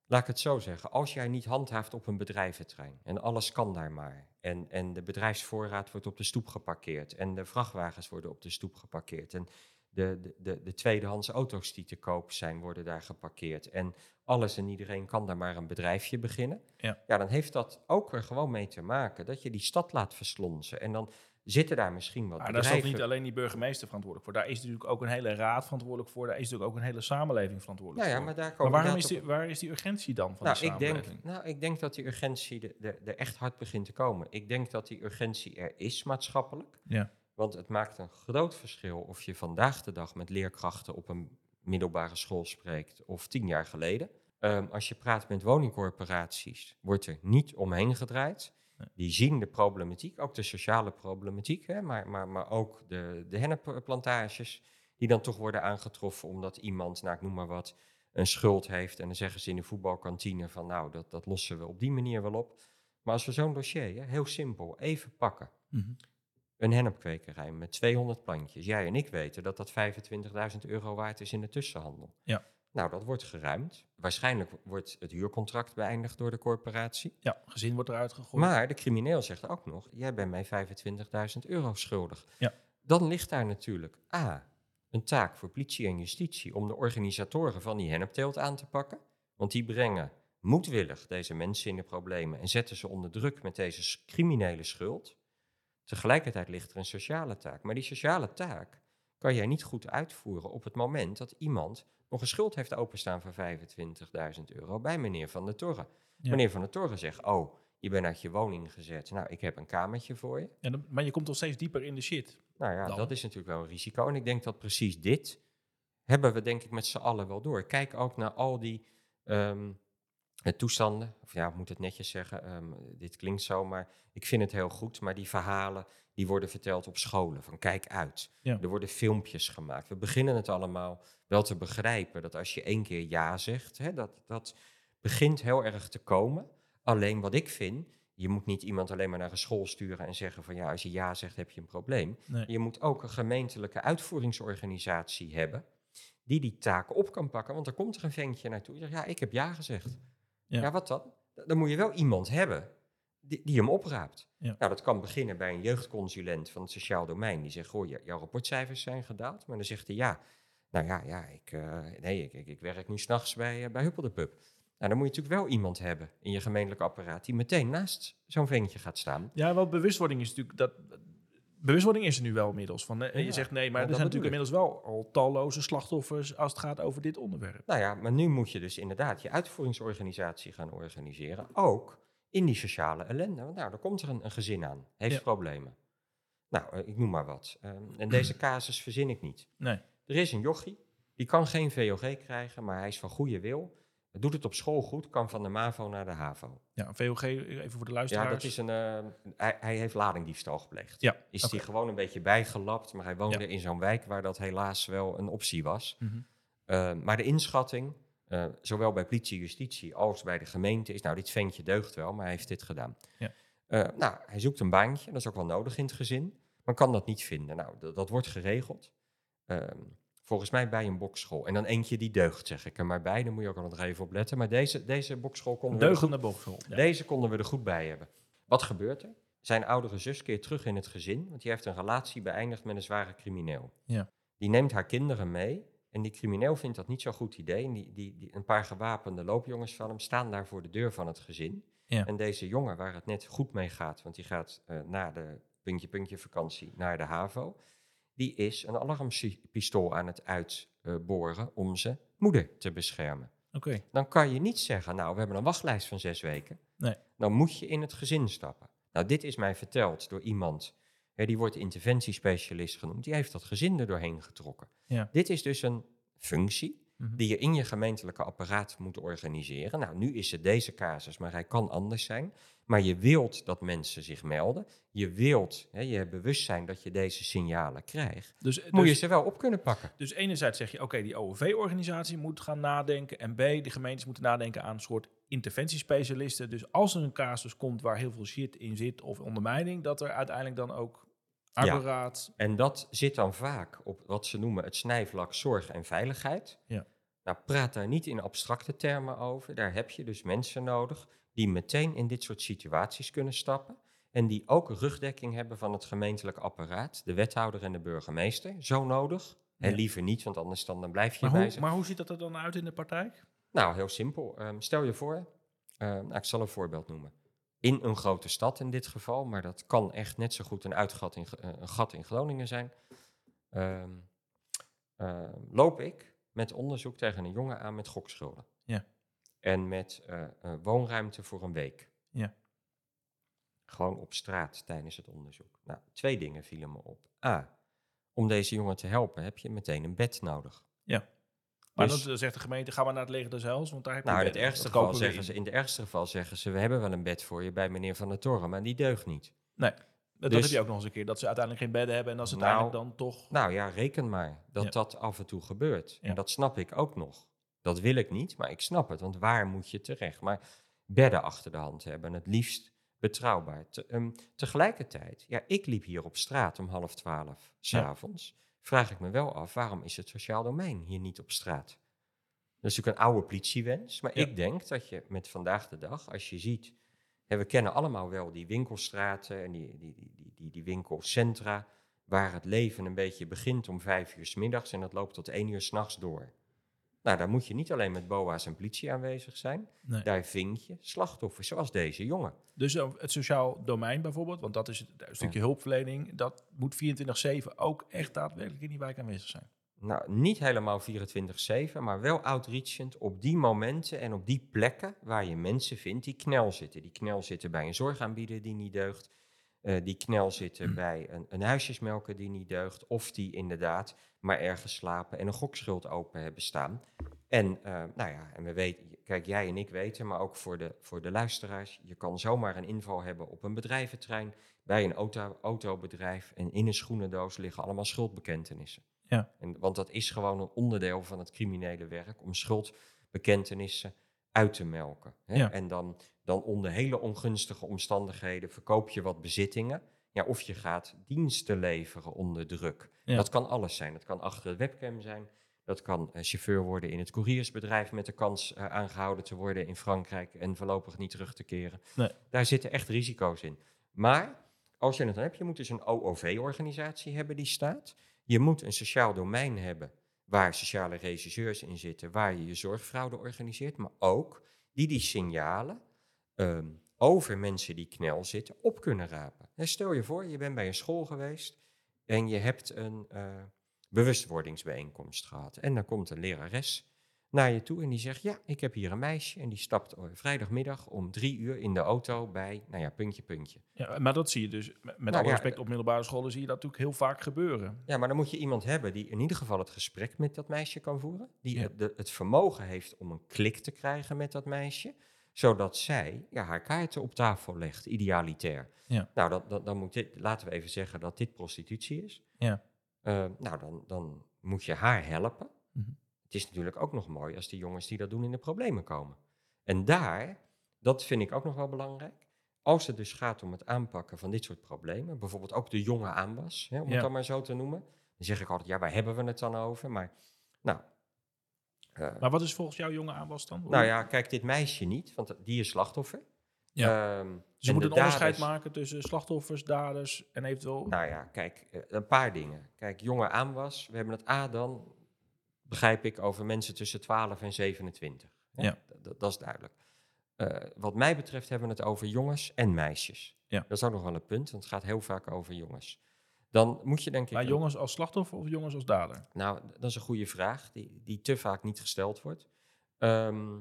Speaker 2: laat ik het zo zeggen. Als jij niet handhaaft op een bedrijventerrein en alles kan daar maar. En, en de bedrijfsvoorraad wordt op de stoep geparkeerd. En de vrachtwagens worden op de stoep geparkeerd. En de, de, de, de tweedehands auto's die te koop zijn, worden daar geparkeerd. En alles en iedereen kan daar maar een bedrijfje beginnen.
Speaker 1: Ja.
Speaker 2: ja, dan heeft dat ook er gewoon mee te maken dat je die stad laat verslonzen. En dan zitten daar misschien wat
Speaker 1: Maar daar is
Speaker 2: bedrijven...
Speaker 1: niet alleen die burgemeester verantwoordelijk voor. Daar is natuurlijk ook een hele raad verantwoordelijk voor. Daar is natuurlijk ook een hele samenleving verantwoordelijk
Speaker 2: Nou ja,
Speaker 1: voor.
Speaker 2: maar daar
Speaker 1: Maar
Speaker 2: komen
Speaker 1: waarom is die, waar is die urgentie dan van
Speaker 2: Nou
Speaker 1: die
Speaker 2: ik, denk,
Speaker 1: samenleving?
Speaker 2: nou, ik denk dat die urgentie de- de- er echt hard begint te komen. Ik denk dat die urgentie er is maatschappelijk.
Speaker 1: Ja.
Speaker 2: Want het maakt een groot verschil of je vandaag de dag met leerkrachten op een middelbare school spreekt of tien jaar geleden. Ehm, als je praat met woningcorporaties, wordt er niet omheen gedraaid. Die zien de problematiek, ook de sociale problematiek, hè, maar, maar, maar ook de, de hennepplantages, die dan toch worden aangetroffen omdat iemand, nou ik noem maar wat, een schuld heeft. En dan zeggen ze in de voetbalkantine van nou, dat, dat lossen we op die manier wel op. Maar als we zo'n dossier, hè, heel simpel, even pakken.
Speaker 1: Mhm.
Speaker 2: Een hennepkwekerij met 200 plantjes. Jij en ik weten dat dat 25.000 euro waard is in de tussenhandel.
Speaker 1: Ja.
Speaker 2: Nou, dat wordt geruimd. Waarschijnlijk wordt het huurcontract beëindigd door de corporatie.
Speaker 1: Ja, gezin wordt eruit gegooid.
Speaker 2: Maar de crimineel zegt ook nog, jij bent mij 25.000 euro schuldig.
Speaker 1: Ja.
Speaker 2: Dan ligt daar natuurlijk A, een taak voor politie en justitie om de organisatoren van die hennepteelt aan te pakken. Want die brengen moedwillig deze mensen in de problemen en zetten ze onder druk met deze criminele schuld. Tegelijkertijd ligt er een sociale taak. Maar die sociale taak kan jij niet goed uitvoeren op het moment dat iemand nog een schuld heeft openstaan van 25.000 euro bij meneer Van der Torre.
Speaker 1: Ja.
Speaker 2: Meneer Van der Torre zegt, oh, je bent uit je woning gezet. Nou, ik heb een kamertje voor je.
Speaker 1: En dan- maar je komt toch steeds dieper in de shit.
Speaker 2: Nou ja,
Speaker 1: Dan?
Speaker 2: dat is natuurlijk wel een risico. En ik denk dat precies dit hebben we denk ik met z'n allen wel door. Kijk ook naar al die ehm, eh, toestanden. Of ja, ik moet het netjes zeggen. ehm, dit klinkt zo, maar ik vind het heel goed. Maar die verhalen die worden verteld op scholen. Van kijk uit.
Speaker 1: Ja.
Speaker 2: Er worden filmpjes gemaakt. We beginnen het allemaal wel te begrijpen. Dat als je één keer ja zegt, hè, dat, dat begint heel erg te komen. Alleen wat ik vind, je moet niet iemand alleen maar naar een school sturen en zeggen van ja, als je ja zegt heb je een probleem.
Speaker 1: Nee.
Speaker 2: Je moet ook een gemeentelijke uitvoeringsorganisatie hebben die die taken op kan pakken. Want er komt er een ventje naartoe die zegt ja, ik heb ja gezegd.
Speaker 1: Ja.
Speaker 2: Ja, wat dan? Dan moet je wel iemand hebben die, die hem opraapt.
Speaker 1: Ja.
Speaker 2: Nou, dat kan beginnen bij een jeugdconsulent van het sociaal domein. Die zegt, goh, je- jouw rapportcijfers zijn gedaald. Maar dan zegt hij, ja, nou ja, ja ik, eh, nee, ik, ik, ik werk nu s'nachts bij, uh, bij Huppel de Pub. Nou, dan moet je natuurlijk wel iemand hebben in je gemeentelijk apparaat... die meteen naast zo'n ventje gaat staan.
Speaker 1: Ja, wel bewustwording is natuurlijk dat. Bewustwording is er nu wel inmiddels. Van,
Speaker 2: Ja,
Speaker 1: je zegt nee, maar
Speaker 2: ja,
Speaker 1: er zijn natuurlijk inmiddels wel al talloze slachtoffers als het gaat over dit onderwerp.
Speaker 2: Nou ja, maar nu moet je dus inderdaad je uitvoeringsorganisatie gaan organiseren. Ook in die sociale ellende. Want nou, dan komt er een, een gezin aan, heeft
Speaker 1: Ja.
Speaker 2: problemen. Nou, eh, ik noem maar wat. Ehm, en deze casus verzin ik niet.
Speaker 1: Nee.
Speaker 2: Er is een jochie, die kan geen VOG krijgen, maar hij is van goede wil. Doet het op school goed, kan van de MAVO naar de HAVO.
Speaker 1: Ja, VOG, even voor de
Speaker 2: Ja,
Speaker 1: luisteraars.
Speaker 2: dat is een. eh, hij, hij heeft ladingdiefstal gepleegd.
Speaker 1: Ja,
Speaker 2: Is
Speaker 1: oké.
Speaker 2: hij gewoon een beetje bijgelapt, maar hij woonde
Speaker 1: Ja.
Speaker 2: in zo'n wijk waar dat helaas wel een optie was.
Speaker 1: Mhm.
Speaker 2: Uh, maar de inschatting, uh, zowel bij politie, justitie als bij de gemeente, is nou, dit ventje deugt wel, maar hij heeft dit gedaan.
Speaker 1: Ja.
Speaker 2: Nou, hij zoekt een baantje, dat is ook wel nodig in het gezin, maar kan dat niet vinden. Nou, dat, dat wordt geregeld. Ehm, volgens mij bij een bokschool. En dan eentje die deugt, zeg ik er maar bij. Dan moet je ook al nog even op letten. Maar deze, deze bokschool konden we
Speaker 1: Deugende bokschool. Ja.
Speaker 2: deze konden we er goed bij hebben. Wat gebeurt er? Zijn oudere zus keert terug in het gezin, want die heeft een relatie beëindigd met een zware crimineel.
Speaker 1: Ja.
Speaker 2: Die neemt haar kinderen mee en die crimineel vindt dat niet zo'n goed idee. En die, die, die, een paar gewapende loopjongens van hem staan daar voor de deur van het gezin.
Speaker 1: Ja.
Speaker 2: En deze jongen, waar het net goed mee gaat, want die gaat uh, na de puntje-puntje vakantie naar de HAVO, die is een alarmpistool aan het uitboren om zijn moeder te beschermen.
Speaker 1: Oké.
Speaker 2: Dan kan je niet zeggen, nou, we hebben een wachtlijst van zes weken.
Speaker 1: Nee.
Speaker 2: Dan moet je in het gezin stappen. Nou, dit is mij verteld door iemand, hè, die wordt interventiespecialist genoemd, die heeft dat gezin er doorheen getrokken.
Speaker 1: Ja.
Speaker 2: Dit is dus een functie
Speaker 1: Mhm.
Speaker 2: die je in je gemeentelijke apparaat moet organiseren. Nou, nu is het deze casus, maar hij kan anders zijn. Maar je wilt dat mensen zich melden. Je wilt, hè, je hebt bewustzijn dat je deze signalen krijgt.
Speaker 1: Dus,
Speaker 2: Moet je
Speaker 1: dus,
Speaker 2: ze wel op kunnen pakken.
Speaker 1: dus enerzijds zeg je, oké, die OOV-organisatie moet gaan nadenken. En B, de gemeentes moeten nadenken aan een soort interventiespecialisten. Dus als er een casus komt waar heel veel shit in zit of ondermijning, dat er uiteindelijk dan ook accuraat...
Speaker 2: En dat zit dan vaak op wat ze noemen het snijvlak zorg en veiligheid.
Speaker 1: Ja.
Speaker 2: Nou, praat daar niet in abstracte termen over. Daar heb je dus mensen nodig die meteen in dit soort situaties kunnen stappen. En die ook rugdekking hebben van het gemeentelijk apparaat, de wethouder en de burgemeester. Zo nodig. En liever niet, want anders dan, dan blijf je
Speaker 1: Maar
Speaker 2: bij
Speaker 1: hoe,
Speaker 2: ze.
Speaker 1: maar hoe ziet dat er dan uit in de praktijk?
Speaker 2: Nou, heel simpel. Ehm, stel je voor, ehm, nou, ik zal een voorbeeld noemen. In een grote stad in dit geval, maar dat kan echt net zo goed een, uitgat in, eh, een gat in Groningen zijn. Ehm, eh, loop ik met onderzoek tegen een jongen aan met gokschulden.
Speaker 1: Ja.
Speaker 2: En met eh, woonruimte voor een week.
Speaker 1: Ja.
Speaker 2: Gewoon op straat tijdens het onderzoek. Nou, twee dingen vielen me op. A, om deze jongen te helpen heb je meteen een bed nodig.
Speaker 1: Maar
Speaker 2: Dus-
Speaker 1: dan zegt de gemeente, ga maar naar het leger des Heils, want daar heb je
Speaker 2: Nou, in het, ergste geval zeggen
Speaker 1: in.
Speaker 2: ze, in het ergste geval zeggen ze, we hebben wel een bed voor je bij meneer Van der Toren, maar die deugt niet.
Speaker 1: Dat, dat
Speaker 2: Dus-
Speaker 1: heb je ook nog eens een keer, dat ze uiteindelijk geen bedden hebben en dat ze
Speaker 2: Nou,
Speaker 1: uiteindelijk dan toch...
Speaker 2: Nou ja, reken maar dat
Speaker 1: Ja.
Speaker 2: dat af en toe gebeurt.
Speaker 1: Ja.
Speaker 2: En dat snap ik ook nog. Dat wil ik niet, maar ik snap het, want waar moet je terecht? Maar bedden achter de hand hebben, het liefst betrouwbaar. Te- ehm, tegelijkertijd, ja, ik liep hier op straat om half twaalf s'avonds. Vraag ik me wel af, waarom is het sociaal domein hier niet op straat? Dat is natuurlijk een oude politiewens, maar
Speaker 1: Ja.
Speaker 2: ik denk dat je met vandaag de dag, als je ziet, en we kennen allemaal wel die winkelstraten en die, die, die, die, die, die winkelcentra, waar het leven een beetje begint om vijf uur s middags en dat loopt tot één uur s'nachts door. Nou, daar moet je niet alleen met boa's en politie aanwezig zijn.
Speaker 1: Nee.
Speaker 2: Daar vind je slachtoffers, zoals deze jongen.
Speaker 1: Dus eh, het sociaal domein bijvoorbeeld, want dat is het een stukje hulpverlening, dat moet 24-7 ook echt daadwerkelijk in die wijk aanwezig zijn.
Speaker 2: Nou, niet helemaal 24-7, maar wel outreachend op die momenten en op die plekken waar je mensen vindt die knel zitten. Die knel zitten bij een zorgaanbieder die niet deugt. Eh, die knel zitten bij een, een huisjesmelker die niet deugt. Of die inderdaad maar ergens slapen en een gokschuld open hebben staan. En, eh, nou ja, en we weten, kijk, jij en ik weten, maar ook voor de, voor de luisteraars, je kan zomaar een inval hebben op een bedrijventrein, bij een auto, autobedrijf en in een schoenendoos liggen allemaal schuldbekentenissen.
Speaker 1: Ja.
Speaker 2: En, want dat is gewoon een onderdeel van het criminele werk om schuldbekentenissen uit te melken. Hè?
Speaker 1: Ja.
Speaker 2: En dan, dan onder hele ongunstige omstandigheden verkoop je wat bezittingen. Ja, of je gaat diensten leveren onder druk.
Speaker 1: Ja.
Speaker 2: Dat kan alles zijn. Dat kan achter de webcam zijn. Dat kan eh, chauffeur worden in het couriersbedrijf met de kans eh, aangehouden te worden in Frankrijk en voorlopig niet terug te keren.
Speaker 1: Nee.
Speaker 2: Daar zitten echt risico's in. Maar als je het dan hebt, je moet dus een OOV-organisatie hebben die staat. Je moet een sociaal domein hebben waar sociale regisseurs in zitten, waar je je zorgfraude organiseert, maar ook die die signalen ehm, over mensen die knel zitten op kunnen rapen. Hè, stel je voor, je bent bij een school geweest en je hebt een eh, bewustwordingsbijeenkomst gehad. En dan komt een lerares naar je toe en die zegt, ja, ik heb hier een meisje en die stapt eh, vrijdagmiddag om drie uur in de auto bij, nou ja, puntje, puntje.
Speaker 1: Ja, maar dat zie je dus, met met
Speaker 2: Nou
Speaker 1: alle
Speaker 2: ja,
Speaker 1: respect op middelbare scholen, zie je dat natuurlijk heel vaak gebeuren.
Speaker 2: Ja, maar dan moet je iemand hebben die in ieder geval het gesprek met dat meisje kan voeren. Die
Speaker 1: Ja.
Speaker 2: het, de- het vermogen heeft om een klik te krijgen met dat meisje. Zodat zij ja, haar kaarten op tafel legt, idealitair.
Speaker 1: Ja.
Speaker 2: Nou, dan, dan, dan moet dit, laten we even zeggen dat dit prostitutie is.
Speaker 1: Ja.
Speaker 2: Eh, nou, dan, dan moet je haar helpen.
Speaker 1: Mhm.
Speaker 2: Het is natuurlijk ook nog mooi als die jongens die dat doen in de problemen komen. En daar, dat vind ik ook nog wel belangrijk. Als het dus gaat om het aanpakken van dit soort problemen, bijvoorbeeld ook de jonge aanwas, hè, om
Speaker 1: Ja.
Speaker 2: het dan maar zo te noemen. Dan zeg ik altijd, ja, waar hebben we het dan over? Maar, nou, eh,
Speaker 1: Maar wat is volgens jou jonge aanwas dan?
Speaker 2: nou ja, kijk, dit meisje niet, want die is slachtoffer.
Speaker 1: Ja. Moeten
Speaker 2: de
Speaker 1: een onderscheid maken tussen slachtoffers, daders en eventueel...
Speaker 2: Nou ja, kijk, eh, een paar dingen. Kijk, jonge aanwas, we hebben het A dan, begrijp ik, over mensen tussen 12 en 27. hè?
Speaker 1: Ja.
Speaker 2: Dat is duidelijk. Eh, wat mij betreft hebben we het over jongens en meisjes.
Speaker 1: Ja.
Speaker 2: Dat is ook nog wel een punt, want het gaat heel vaak over jongens. Dan moet je denk ik...
Speaker 1: maar jongens als slachtoffer of jongens als dader?
Speaker 2: Nou, dat is een goede vraag, die, die te vaak niet gesteld wordt. Ehm,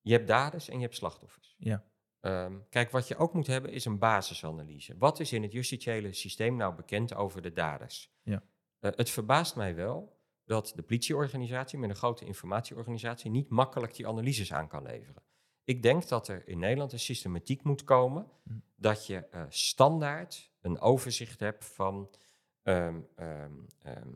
Speaker 2: je hebt daders en je hebt slachtoffers.
Speaker 1: Ja.
Speaker 2: Ehm, kijk, wat je ook moet hebben is een basisanalyse. Wat is in het justitiële systeem nou bekend over de daders?
Speaker 1: Ja.
Speaker 2: Eh, het verbaast mij wel dat de politieorganisatie met een grote informatieorganisatie niet makkelijk die analyses aan kan leveren. Ik denk dat er in Nederland een systematiek moet komen
Speaker 1: Hm.
Speaker 2: Dat je eh, standaard een overzicht hebt van ehm, ehm, ehm,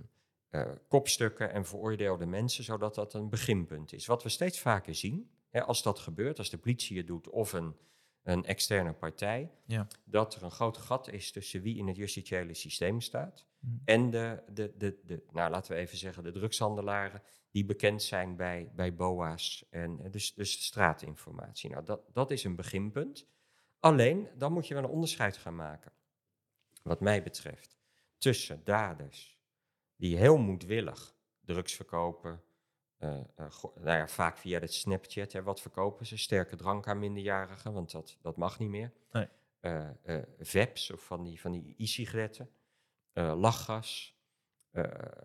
Speaker 2: eh, kopstukken en veroordeelde mensen, zodat dat een beginpunt is. Wat we steeds vaker zien, hè, als dat gebeurt, als de politie het doet of een, een externe partij,
Speaker 1: Ja.
Speaker 2: dat er een groot gat is tussen wie in het justitiële systeem staat
Speaker 1: Mhm.
Speaker 2: en de, de, de, de, nou laten we even zeggen, de drugshandelaren die bekend zijn bij, bij BOA's en eh, dus, dus straatinformatie. Nou, dat, dat is een beginpunt. Alleen, dan moet je wel een onderscheid gaan maken, wat mij betreft, tussen daders die heel moedwillig drugs verkopen, eh, eh, nou ja, vaak via het Snapchat, hè, wat verkopen ze? Sterke drank aan minderjarigen, want dat, dat mag niet meer.
Speaker 1: Nee.
Speaker 2: Eh, Vapes of van die, van die e-sigaretten, lachgas,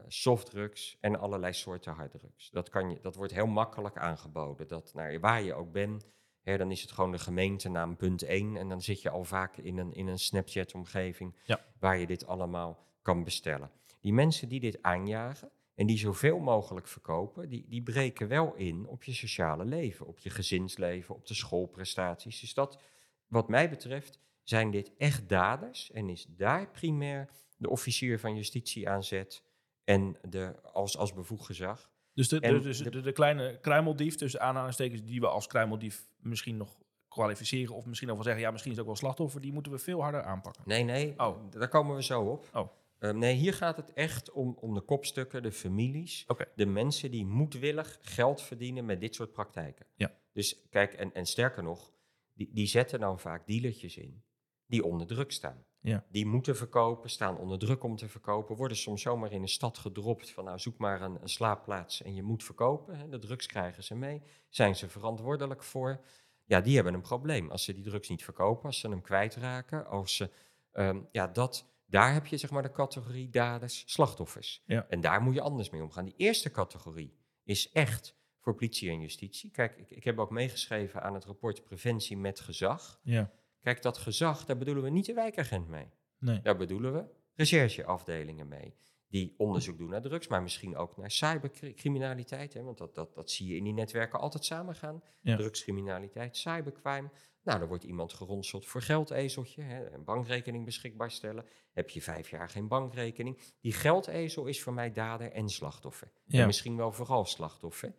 Speaker 2: softdrugs en allerlei soorten harddrugs. Dat, kan je, dat wordt heel makkelijk aangeboden. Dat, nou, waar je ook bent, hè, dan is het gewoon de gemeentenaam punt 1 en dan zit je al vaak in een, in een Snapchat-omgeving
Speaker 1: Ja.
Speaker 2: waar je dit allemaal kan bestellen. Die mensen die dit aanjagen en die zoveel mogelijk verkopen, die, die breken wel in op je sociale leven, op je gezinsleven, op de schoolprestaties. Dus dat, wat mij betreft, zijn dit echt daders en is daar primair de officier van justitie aan zet en de, als, als bevoegd gezag.
Speaker 1: Dus de, de, dus
Speaker 2: de-
Speaker 1: de, kleine kruimeldief, tussen aanhalingstekens, die we als kruimeldief misschien nog kwalificeren, of misschien ook wel zeggen, ja, misschien is het ook wel slachtoffer, die moeten we veel harder aanpakken.
Speaker 2: Nee, nee,
Speaker 1: Oh.
Speaker 2: daar komen we zo op.
Speaker 1: Oh.
Speaker 2: Eh, nee, hier gaat het echt om, om de kopstukken, de families, de mensen die moedwillig geld verdienen met dit soort praktijken.
Speaker 1: Ja.
Speaker 2: Dus kijk, en, en sterker nog, die, die zetten dan vaak dealertjes in die onder druk staan.
Speaker 1: Ja.
Speaker 2: Die moeten verkopen, staan onder druk om te verkopen, worden soms zomaar in een stad gedropt van nou zoek maar een, een slaapplaats en je moet verkopen. Hè. De drugs krijgen ze mee, zijn ze verantwoordelijk voor. Ja, die hebben een probleem. Als ze die drugs niet verkopen, als ze hem kwijtraken, als ze, ehm, ja, dat, daar heb je zeg maar de categorie daders, slachtoffers.
Speaker 1: Ja.
Speaker 2: En daar moet je anders mee omgaan. Die eerste categorie is echt voor politie en justitie. Kijk, ik, ik heb ook meegeschreven aan het rapport Preventie met Gezag.
Speaker 1: Ja.
Speaker 2: Kijk, dat gezag, daar bedoelen we niet de wijkagent mee.
Speaker 1: Nee.
Speaker 2: Daar bedoelen we rechercheafdelingen mee. Die onderzoek doen naar drugs, maar misschien ook naar cybercriminaliteit. Hè, want dat, dat, dat zie je in die netwerken altijd samengaan.
Speaker 1: Ja.
Speaker 2: Drugscriminaliteit, cybercrime. Nou, er wordt iemand geronseld voor geldezeltje. Hè, een bankrekening beschikbaar stellen. Heb je vijf jaar geen bankrekening. Die geldezel is voor mij dader en slachtoffer.
Speaker 1: Ja.
Speaker 2: En misschien wel vooral slachtoffer.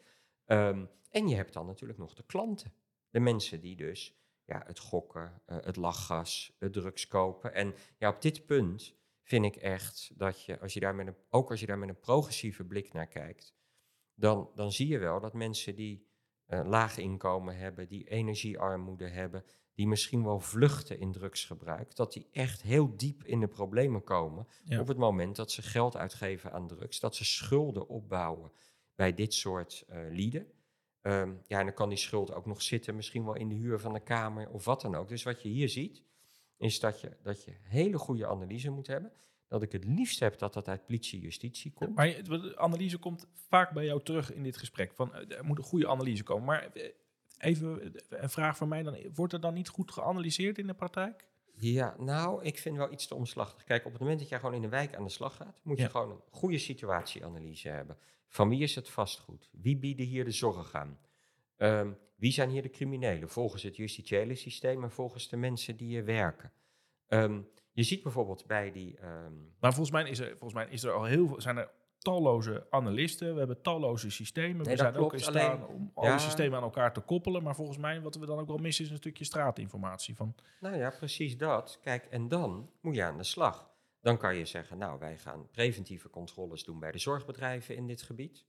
Speaker 2: Ehm, en je hebt dan natuurlijk nog de klanten. De mensen die dus ja, het gokken, eh, het lachgas, het drugs kopen. En ja, op dit punt vind ik echt dat je, als je daar met een, ook als je daar met een progressieve blik naar kijkt, dan, dan zie je wel dat mensen die eh, laag inkomen hebben, die energiearmoede hebben, die misschien wel vluchten in drugsgebruik, dat die echt heel diep in de problemen komen
Speaker 1: Ja.
Speaker 2: op het moment dat ze geld uitgeven aan drugs, dat ze schulden opbouwen bij dit soort eh, lieden. Ehm, ja, en dan kan die schuld ook nog zitten, misschien wel in de huur van een kamer of wat dan ook. Dus wat je hier ziet, is dat je, dat je hele goede analyse moet hebben. Dat ik het liefst heb dat dat uit politie justitie komt.
Speaker 1: Maar de analyse komt vaak bij jou terug in dit gesprek. Van, eh, er moet een goede analyse komen. Maar eh, even eh, een vraag van mij dan. Wordt er dan niet goed geanalyseerd in de praktijk?
Speaker 2: Ja, nou, ik vind wel iets te omslachtig. Kijk, op het moment dat jij gewoon in de wijk aan de slag gaat, moet je
Speaker 1: Ja.
Speaker 2: gewoon een goede situatieanalyse hebben. Van wie is het vastgoed? Wie bieden hier de zorg aan? Ehm, wie zijn hier de criminelen? Volgens het justitiële systeem en volgens de mensen die hier werken. Ehm, je ziet bijvoorbeeld bij die. ehm,
Speaker 1: Maar volgens mij is er, volgens mij is er al heel veel, zijn er talloze analisten. We hebben talloze systemen.
Speaker 2: Nee,
Speaker 1: we zijn ook in staat om al
Speaker 2: ja.
Speaker 1: die systemen aan elkaar te koppelen. Maar volgens mij, wat we dan ook wel missen, is een stukje straatinformatie. Van,
Speaker 2: Nou ja, precies dat. Kijk, en dan moet je aan de slag. Dan kan je zeggen, nou, wij gaan preventieve controles doen bij de zorgbedrijven in dit gebied.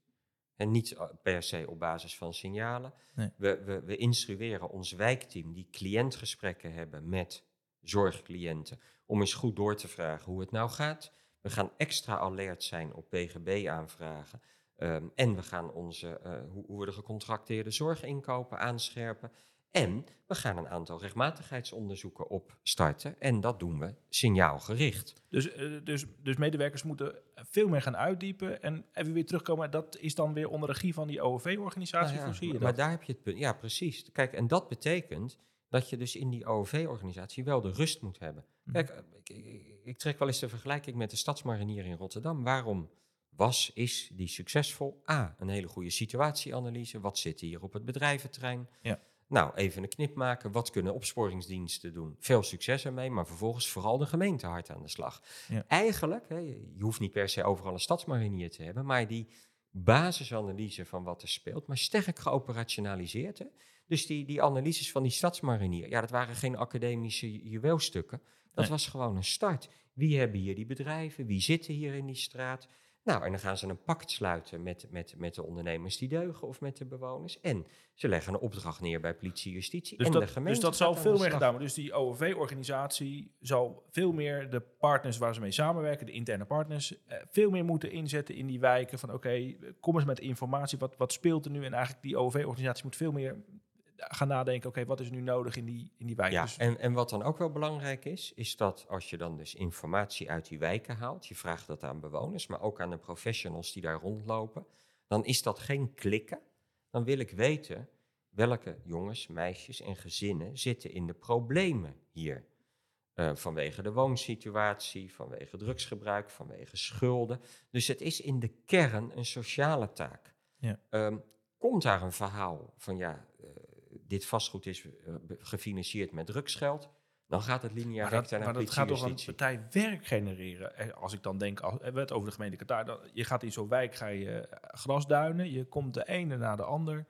Speaker 2: En niet eh, per se op basis van signalen.
Speaker 1: Nee.
Speaker 2: We, we, we instrueren ons wijkteam die cliëntgesprekken hebben met zorgcliënten. Om eens goed door te vragen hoe het nou gaat. We gaan extra alert zijn op PGB-aanvragen. Ehm, en we gaan onze, eh, hoe, hoe we de gecontracteerde zorg inkopen aanscherpen. En we gaan een aantal rechtmatigheidsonderzoeken opstarten. En dat doen we signaalgericht.
Speaker 1: dus, eh, dus, dus medewerkers moeten veel meer gaan uitdiepen. En even weer terugkomen. Dat is dan weer onder regie van die OOV-organisatie.
Speaker 2: Nou ja, maar
Speaker 1: dat?
Speaker 2: daar heb je het punt. Ja, precies. Kijk, en dat betekent dat je dus in die OOV-organisatie wel de rust moet hebben.
Speaker 1: Mhm.
Speaker 2: Kijk, eh, ik, ik, ik trek wel eens de vergelijking met de stadsmarinier in Rotterdam. Waarom was, is die succesvol? A, een hele goede situatieanalyse. Wat zit hier op het bedrijventerrein?
Speaker 1: Ja.
Speaker 2: Nou, even een knip maken. Wat kunnen opsporingsdiensten doen? Veel succes ermee, maar vervolgens vooral de gemeente hard aan de slag.
Speaker 1: Ja.
Speaker 2: Eigenlijk, hè, je hoeft niet per se overal een stadsmarinier te hebben, maar die basisanalyse van wat er speelt, maar sterk geoperationaliseerd. Hè? Dus die, die analyses van die stadsmarinier, ja, dat waren geen academische ju- juweelstukken. Dat
Speaker 1: Nee.
Speaker 2: was gewoon een start. Wie hebben hier die bedrijven? Wie zitten hier in die straat? Nou, en dan gaan ze een pact sluiten met, met, met de ondernemers die deugen of met de bewoners. En ze leggen een opdracht neer bij politie, justitie
Speaker 1: Dus
Speaker 2: en
Speaker 1: dat,
Speaker 2: de gemeente.
Speaker 1: dus dat zal veel meer gedaan worden. Dus die OOV-organisatie zal veel meer de partners waar ze mee samenwerken, de interne partners, eh, veel meer moeten inzetten in die wijken. Van oké, kom eens met informatie. Wat, wat speelt er nu? En eigenlijk die OOV-organisatie moet veel meer gaan nadenken. Oké, wat is nu nodig in die, in die wijken?
Speaker 2: Ja,
Speaker 1: Dus-
Speaker 2: en, en wat dan ook wel belangrijk is, is dat als je dan dus informatie uit die wijken haalt, je vraagt dat aan bewoners, maar ook aan de professionals die daar rondlopen, dan is dat geen klikken. Dan wil ik weten welke jongens, meisjes en gezinnen zitten in de problemen hier. Eh, vanwege de woonsituatie, vanwege drugsgebruik, vanwege schulden. Dus het is in de kern een sociale taak.
Speaker 1: Ja.
Speaker 2: Ehm, komt daar een verhaal van ja, eh, dit vastgoed is eh, gefinancierd met drugsgeld, dan gaat het linea
Speaker 1: maar dat,
Speaker 2: naar
Speaker 1: maar dat gaat toch een partij werk genereren. Eh, Als ik dan denk, als, we hebben het over de gemeente Qatar. Dan, je gaat in zo'n wijk ga je eh, grasduinen. Je komt de ene na de ander.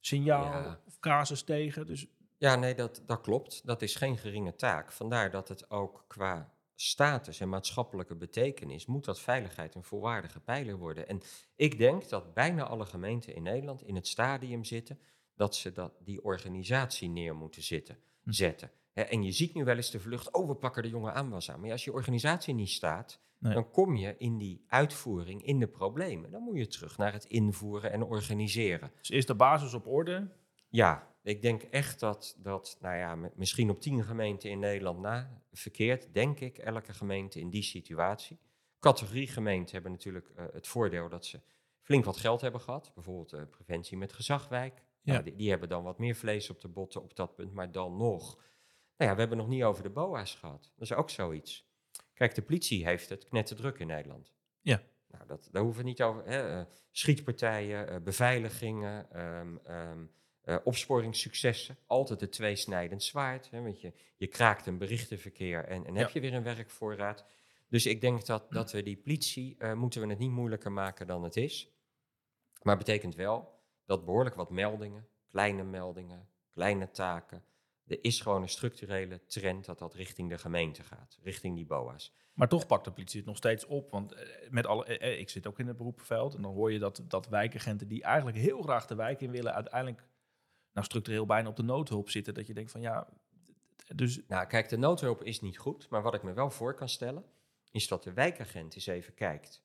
Speaker 1: Signaal
Speaker 2: Ja.
Speaker 1: of casus tegen. Dus
Speaker 2: Ja, nee, dat, dat klopt. Dat is geen geringe taak. Vandaar dat het ook qua status en maatschappelijke betekenis moet dat veiligheid een volwaardige pijler worden. En ik denk dat bijna alle gemeenten in Nederland in het stadium zitten dat ze dat, die organisatie neer moeten zitten,
Speaker 1: Hm.
Speaker 2: zetten. Hè, en je ziet nu wel eens de vlucht, oh, we pakken de jonge aanwas aan. Maar ja, als je organisatie niet staat,
Speaker 1: Nee.
Speaker 2: dan kom je in die uitvoering in de problemen. Dan moet je terug naar het invoeren en organiseren.
Speaker 1: Dus is de basis op orde?
Speaker 2: Ja, ik denk echt dat, dat nou ja, misschien op tien gemeenten in Nederland na, verkeerd, denk ik, elke gemeente in die situatie. Categorie gemeenten hebben natuurlijk eh, het voordeel dat ze flink wat geld hebben gehad. Bijvoorbeeld eh, preventie met gezagwijk.
Speaker 1: Ja.
Speaker 2: Nou, die, die hebben dan wat meer vlees op de botten op dat punt, maar dan nog. Nou ja, we hebben nog niet over de BOA's gehad. Dat is ook zoiets. Kijk, de politie heeft het knetterdruk in Nederland.
Speaker 1: Ja.
Speaker 2: Nou, dat, daar hoeven we niet over. Hè, eh, schietpartijen, eh, beveiligingen, ehm, ehm, eh, opsporingssuccessen. Altijd het tweesnijdend zwaard. Hè, want je, je kraakt een berichtenverkeer en, en heb
Speaker 1: Ja.
Speaker 2: je weer een werkvoorraad. Dus ik denk dat, dat we die politie, moeten we het niet moeilijker maken dan het is. Maar betekent wel dat behoorlijk wat meldingen, kleine meldingen, kleine taken. Er is gewoon een structurele trend dat dat richting de gemeente gaat, richting die BOA's.
Speaker 1: Maar toch pakt de politie het nog steeds op. Want eh, met alle, eh, eh, ik zit ook in het beroepenveld. En dan hoor je dat, dat wijkagenten die eigenlijk heel graag de wijk in willen, uiteindelijk nou, structureel bijna op de noodhulp zitten. Dat je denkt van ja. Dus
Speaker 2: Nou, kijk, de noodhulp is niet goed, maar wat ik me wel voor kan stellen, is dat de wijkagent eens even kijkt.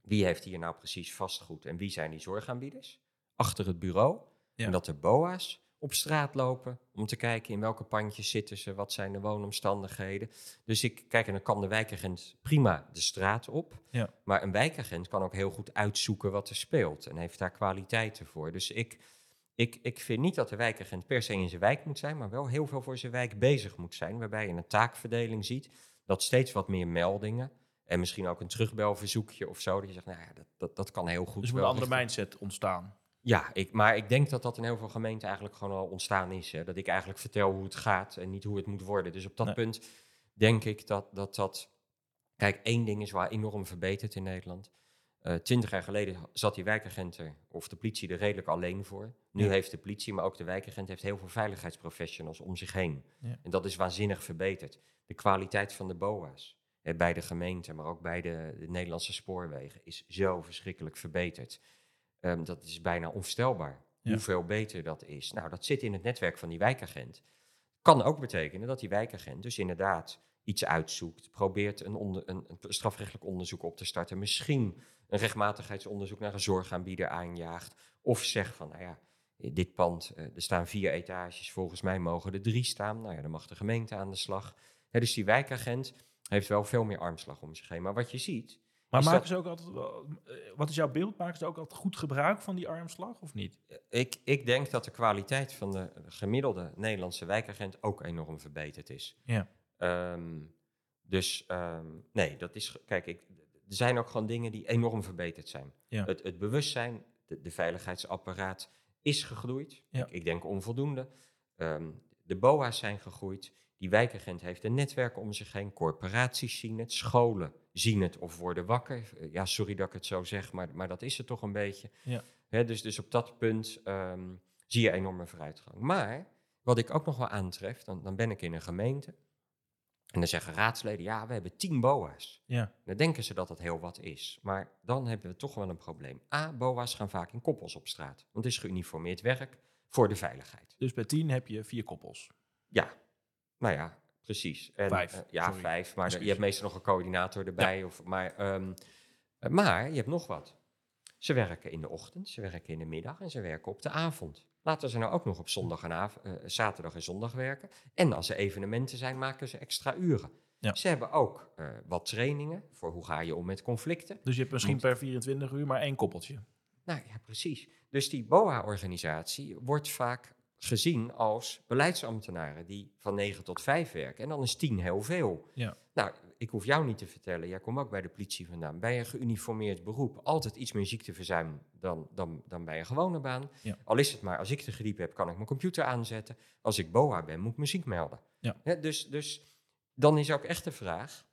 Speaker 2: Wie heeft hier nou precies vastgoed en wie zijn die zorgaanbieders? Achter het bureau.
Speaker 1: Ja.
Speaker 2: En dat de BOA's op straat lopen om te kijken in welke pandjes zitten ze, wat zijn de woonomstandigheden. Dus ik kijk, en dan kan de wijkagent prima de straat op.
Speaker 1: Ja.
Speaker 2: Maar een wijkagent kan ook heel goed uitzoeken wat er speelt en heeft daar kwaliteiten voor. Dus ik, ik, ik vind niet dat de wijkagent per se in zijn wijk moet zijn, maar wel heel veel voor zijn wijk bezig moet zijn. Waarbij je een taakverdeling ziet dat steeds wat meer meldingen en misschien ook een terugbelverzoekje of zo. Dat je zegt, nou ja, dat, dat, dat kan heel goed.
Speaker 1: dus er een andere
Speaker 2: richting-
Speaker 1: mindset ontstaan.
Speaker 2: Ja, ik, maar ik denk dat dat in heel veel gemeenten eigenlijk gewoon al ontstaan is. Hè? Dat ik eigenlijk vertel hoe het gaat en niet hoe het moet worden. Dus op dat
Speaker 1: Nee.
Speaker 2: punt denk ik dat, dat dat... Kijk, één ding is waar enorm verbeterd in Nederland. Eh, Twintig jaar geleden zat die wijkagent er, of de politie er redelijk alleen voor. Nu
Speaker 1: Ja.
Speaker 2: heeft de politie, maar ook de wijkagent, heeft heel veel veiligheidsprofessionals om zich heen.
Speaker 1: Ja.
Speaker 2: En dat is waanzinnig verbeterd. De kwaliteit van de BOA's eh, bij de gemeente, maar ook bij de, de Nederlandse spoorwegen, is zo verschrikkelijk verbeterd. Ehm, dat is bijna onvoorstelbaar
Speaker 1: Ja.
Speaker 2: hoeveel beter dat is. Nou, dat zit in het netwerk van die wijkagent. Kan ook betekenen dat die wijkagent dus inderdaad iets uitzoekt, probeert een, onder, een, een strafrechtelijk onderzoek op te starten, misschien een rechtmatigheidsonderzoek naar een zorgaanbieder aanjaagt, of zegt van, nou ja, dit pand, eh, er staan vier etages, volgens mij mogen er drie staan, nou ja, dan mag de gemeente aan de slag. Dus die wijkagent heeft wel veel meer armslag om zich heen. Maar wat je ziet,
Speaker 1: Maar
Speaker 2: Is
Speaker 1: maken
Speaker 2: dat-
Speaker 1: ze ook altijd, eh, wat is jouw beeld? Maken ze ook altijd goed gebruik van die armslag of niet?
Speaker 2: Ik, ik denk dat de kwaliteit van de gemiddelde Nederlandse wijkagent ook enorm verbeterd is.
Speaker 1: Ja.
Speaker 2: Ehm, dus ehm, nee, dat is. Kijk, ik, er zijn ook gewoon dingen die enorm verbeterd zijn.
Speaker 1: Ja.
Speaker 2: Het, het bewustzijn, de, de veiligheidsapparaat is gegroeid.
Speaker 1: Ja.
Speaker 2: Ik, ik denk onvoldoende. Ehm, de BOA's zijn gegroeid. Die wijkagent heeft een netwerk om zich heen. Corporaties zien het, scholen zien het of worden wakker. Eh, Ja, sorry dat ik het zo zeg, maar, maar dat is het toch een beetje.
Speaker 1: Ja.
Speaker 2: Dus, dus op dat punt ehm, zie je enorme vooruitgang. Maar wat ik ook nog wel aantref, dan, dan ben ik in een gemeente. En dan zeggen raadsleden, ja, we hebben tien BOA's.
Speaker 1: Ja.
Speaker 2: Dan denken ze dat dat heel wat is. Maar dan hebben we toch wel een probleem. A, BOA's gaan vaak in koppels op straat. Want het is geuniformeerd werk voor de veiligheid.
Speaker 1: Dus bij tien heb je vier koppels.
Speaker 2: Ja, nou ja, precies. En,
Speaker 1: Vijf,
Speaker 2: eh, ja,
Speaker 1: sorry.
Speaker 2: vijf. Maar je hebt meestal nog een coördinator erbij. Of, maar, ehm, eh, maar je hebt nog wat. Ze werken in de ochtend, ze werken in de middag en ze werken op de avond. Laten ze nou ook nog op zondag en eh, zaterdag en zondag werken. En als er evenementen zijn, maken ze extra uren.
Speaker 1: Ja.
Speaker 2: Ze hebben ook wat trainingen voor hoe ga je om met conflicten.
Speaker 1: Dus je hebt misschien
Speaker 2: Moet-
Speaker 1: per 24 uur maar één koppeltje.
Speaker 2: Nou ja, precies. Dus die BOA-organisatie wordt vaak gezien als beleidsambtenaren die van 9 tot 5 werken. En dan is 10 heel veel.
Speaker 1: Ja.
Speaker 2: Nou, ik hoef jou niet te vertellen, jij komt ook bij de politie vandaan. Bij een geuniformeerd beroep altijd iets meer ziekteverzuim dan, dan, dan bij een gewone baan.
Speaker 1: Ja.
Speaker 2: Al is het maar, als ik de griep heb, kan ik mijn computer aanzetten. Als ik BOA ben, moet ik muziek melden.
Speaker 1: Ja.
Speaker 2: Hè, dus, dus dan is ook echt de vraag,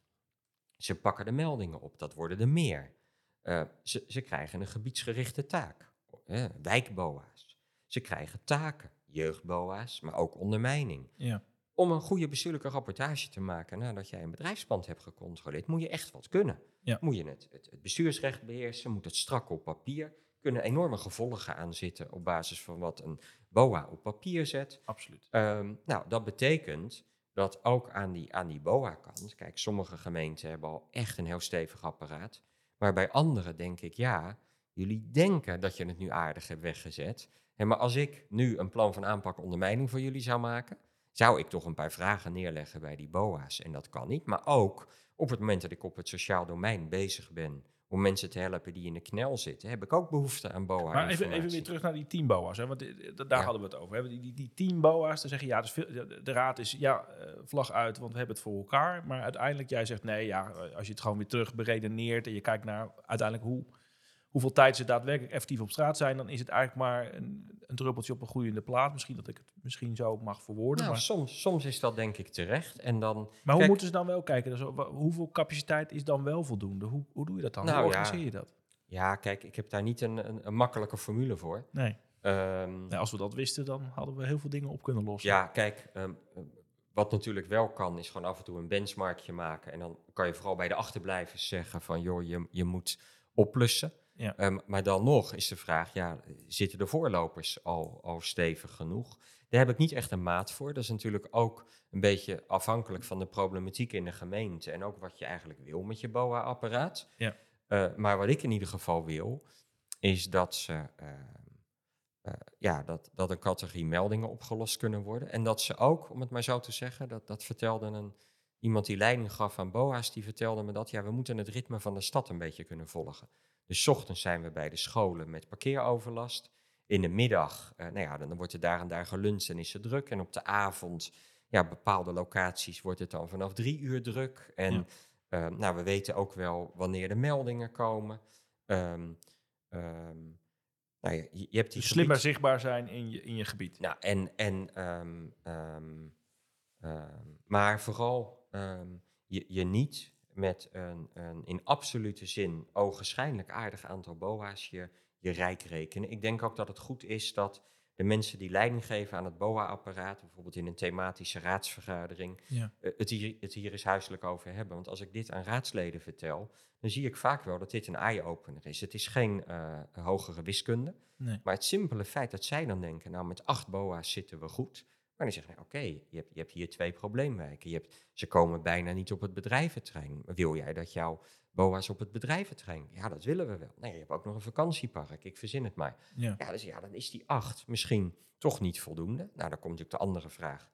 Speaker 2: ze pakken de meldingen op, dat worden er meer. Eh, ze, ze krijgen een gebiedsgerichte taak. Hè, wijkboa's. Ze krijgen taken, jeugdboa's, maar ook ondermijning.
Speaker 1: Ja.
Speaker 2: Om een goede bestuurlijke rapportage te maken nadat jij een bedrijfspand hebt gecontroleerd, moet je echt wat kunnen.
Speaker 1: Ja.
Speaker 2: Moet je het, het, het bestuursrecht beheersen, moet het strak op papier. Kunnen enorme gevolgen aan zitten op basis van wat een BOA op papier zet.
Speaker 1: Absoluut.
Speaker 2: Ehm, nou, dat betekent dat ook aan die, aan die BOA-kant, kijk, sommige gemeenten hebben al echt een heel stevig apparaat. Maar bij anderen denk ik, ja, jullie denken dat je het nu aardig hebt weggezet. Maar als ik nu een plan van aanpak ondermijning voor jullie zou maken, zou ik toch een paar vragen neerleggen bij die BOA's. En dat kan niet. Maar ook op het moment dat ik op het sociaal domein bezig ben om mensen te helpen die in de knel zitten, heb ik ook behoefte aan BOA.
Speaker 1: Maar even, even weer terug naar die 10 BOA's. Hè? Want da- daar
Speaker 2: Ja.
Speaker 1: hadden we het over. Hè? Die, die, die 10 BOA's, dan zeg je ja, dus veel, de de raad is ja, eh, vlag uit, want we hebben het voor elkaar. Maar uiteindelijk, jij zegt nee, ja, eh, als je het gewoon weer terug beredeneert en je kijkt naar uiteindelijk hoe, hoeveel tijd ze daadwerkelijk effectief op straat zijn, dan is het eigenlijk maar een, een druppeltje op een groeiende plaat. Misschien dat ik het misschien zo mag verwoorden.
Speaker 2: Nou,
Speaker 1: maar
Speaker 2: soms, soms is dat denk ik terecht. En dan,
Speaker 1: maar hoe moeten ze dan wel kijken? Dus, hoeveel capaciteit is dan wel voldoende? Hoe, hoe doe je dat dan?
Speaker 2: Nou,
Speaker 1: hoe
Speaker 2: ja.
Speaker 1: organiseer je dat?
Speaker 2: ja, kijk, ik heb daar niet een, een, een makkelijke formule voor.
Speaker 1: Nee.
Speaker 2: Ehm,
Speaker 1: als we dat wisten, dan hadden we heel veel dingen op kunnen lossen.
Speaker 2: Ja, kijk, ehm, eh, wat natuurlijk wel kan, is gewoon af en toe een benchmarkje maken. En dan kan je vooral bij de achterblijvers zeggen van, joh, je, je moet oplussen.
Speaker 1: Ja.
Speaker 2: Ehm, maar dan nog is de vraag, ja, zitten de voorlopers al, al stevig genoeg? Daar heb ik niet echt een maat voor. Dat is natuurlijk ook een beetje afhankelijk van de problematiek in de gemeente. En ook wat je eigenlijk wil met je BOA-apparaat.
Speaker 1: Ja.
Speaker 2: Eh, maar wat ik in ieder geval wil, is dat ze... ehm, eh, ja, dat, dat een categorie meldingen opgelost kunnen worden. En dat ze ook, om het maar zo te zeggen, dat, dat vertelde een, iemand die leiding gaf aan BOA's, die vertelde me dat, ja, we moeten het ritme van de stad een beetje kunnen volgen. Dus ochtends zijn we bij de scholen met parkeeroverlast. In de middag, eh, nou ja, dan wordt er daar en daar geluncht en is het druk. En op de avond, ja, bepaalde locaties wordt het dan vanaf drie uur druk. En
Speaker 1: Ja.
Speaker 2: eh, nou, we weten ook wel wanneer de meldingen komen. Ehm, ehm, nou, je, je hebt die
Speaker 1: Dus slimmer zichtbaar zijn in je, in je gebied.
Speaker 2: nou, en, en, ehm, maar vooral je, je niet met een, een in absolute zin ogenschijnlijk aardig aantal BOA's je, je rijk rekenen. Ik denk ook dat het goed is dat de mensen die leiding geven aan het BOA-apparaat, bijvoorbeeld in een thematische raadsvergadering,
Speaker 1: Ja.
Speaker 2: eh, het, hier, het hier eens huiselijk over hebben. Want als ik dit aan raadsleden vertel, dan zie ik vaak wel dat dit een eye-opener is. Het is geen eh, hogere wiskunde.
Speaker 1: Nee.
Speaker 2: Maar het simpele feit dat zij dan denken, nou met acht BOA's zitten we goed. Maar dan zeggen, oké, je, hebt, je hebt hier twee probleemwijken. Je hebt, ze komen bijna niet op het bedrijventrein. Wil jij dat jouw BOA's op het bedrijventrein? Ja, dat willen we wel. Nee, je hebt ook nog een vakantiepark, ik verzin het maar.
Speaker 1: Ja.
Speaker 2: Ja, dus ja, dan is die acht misschien toch niet voldoende. Nou, dan komt natuurlijk de andere vraag.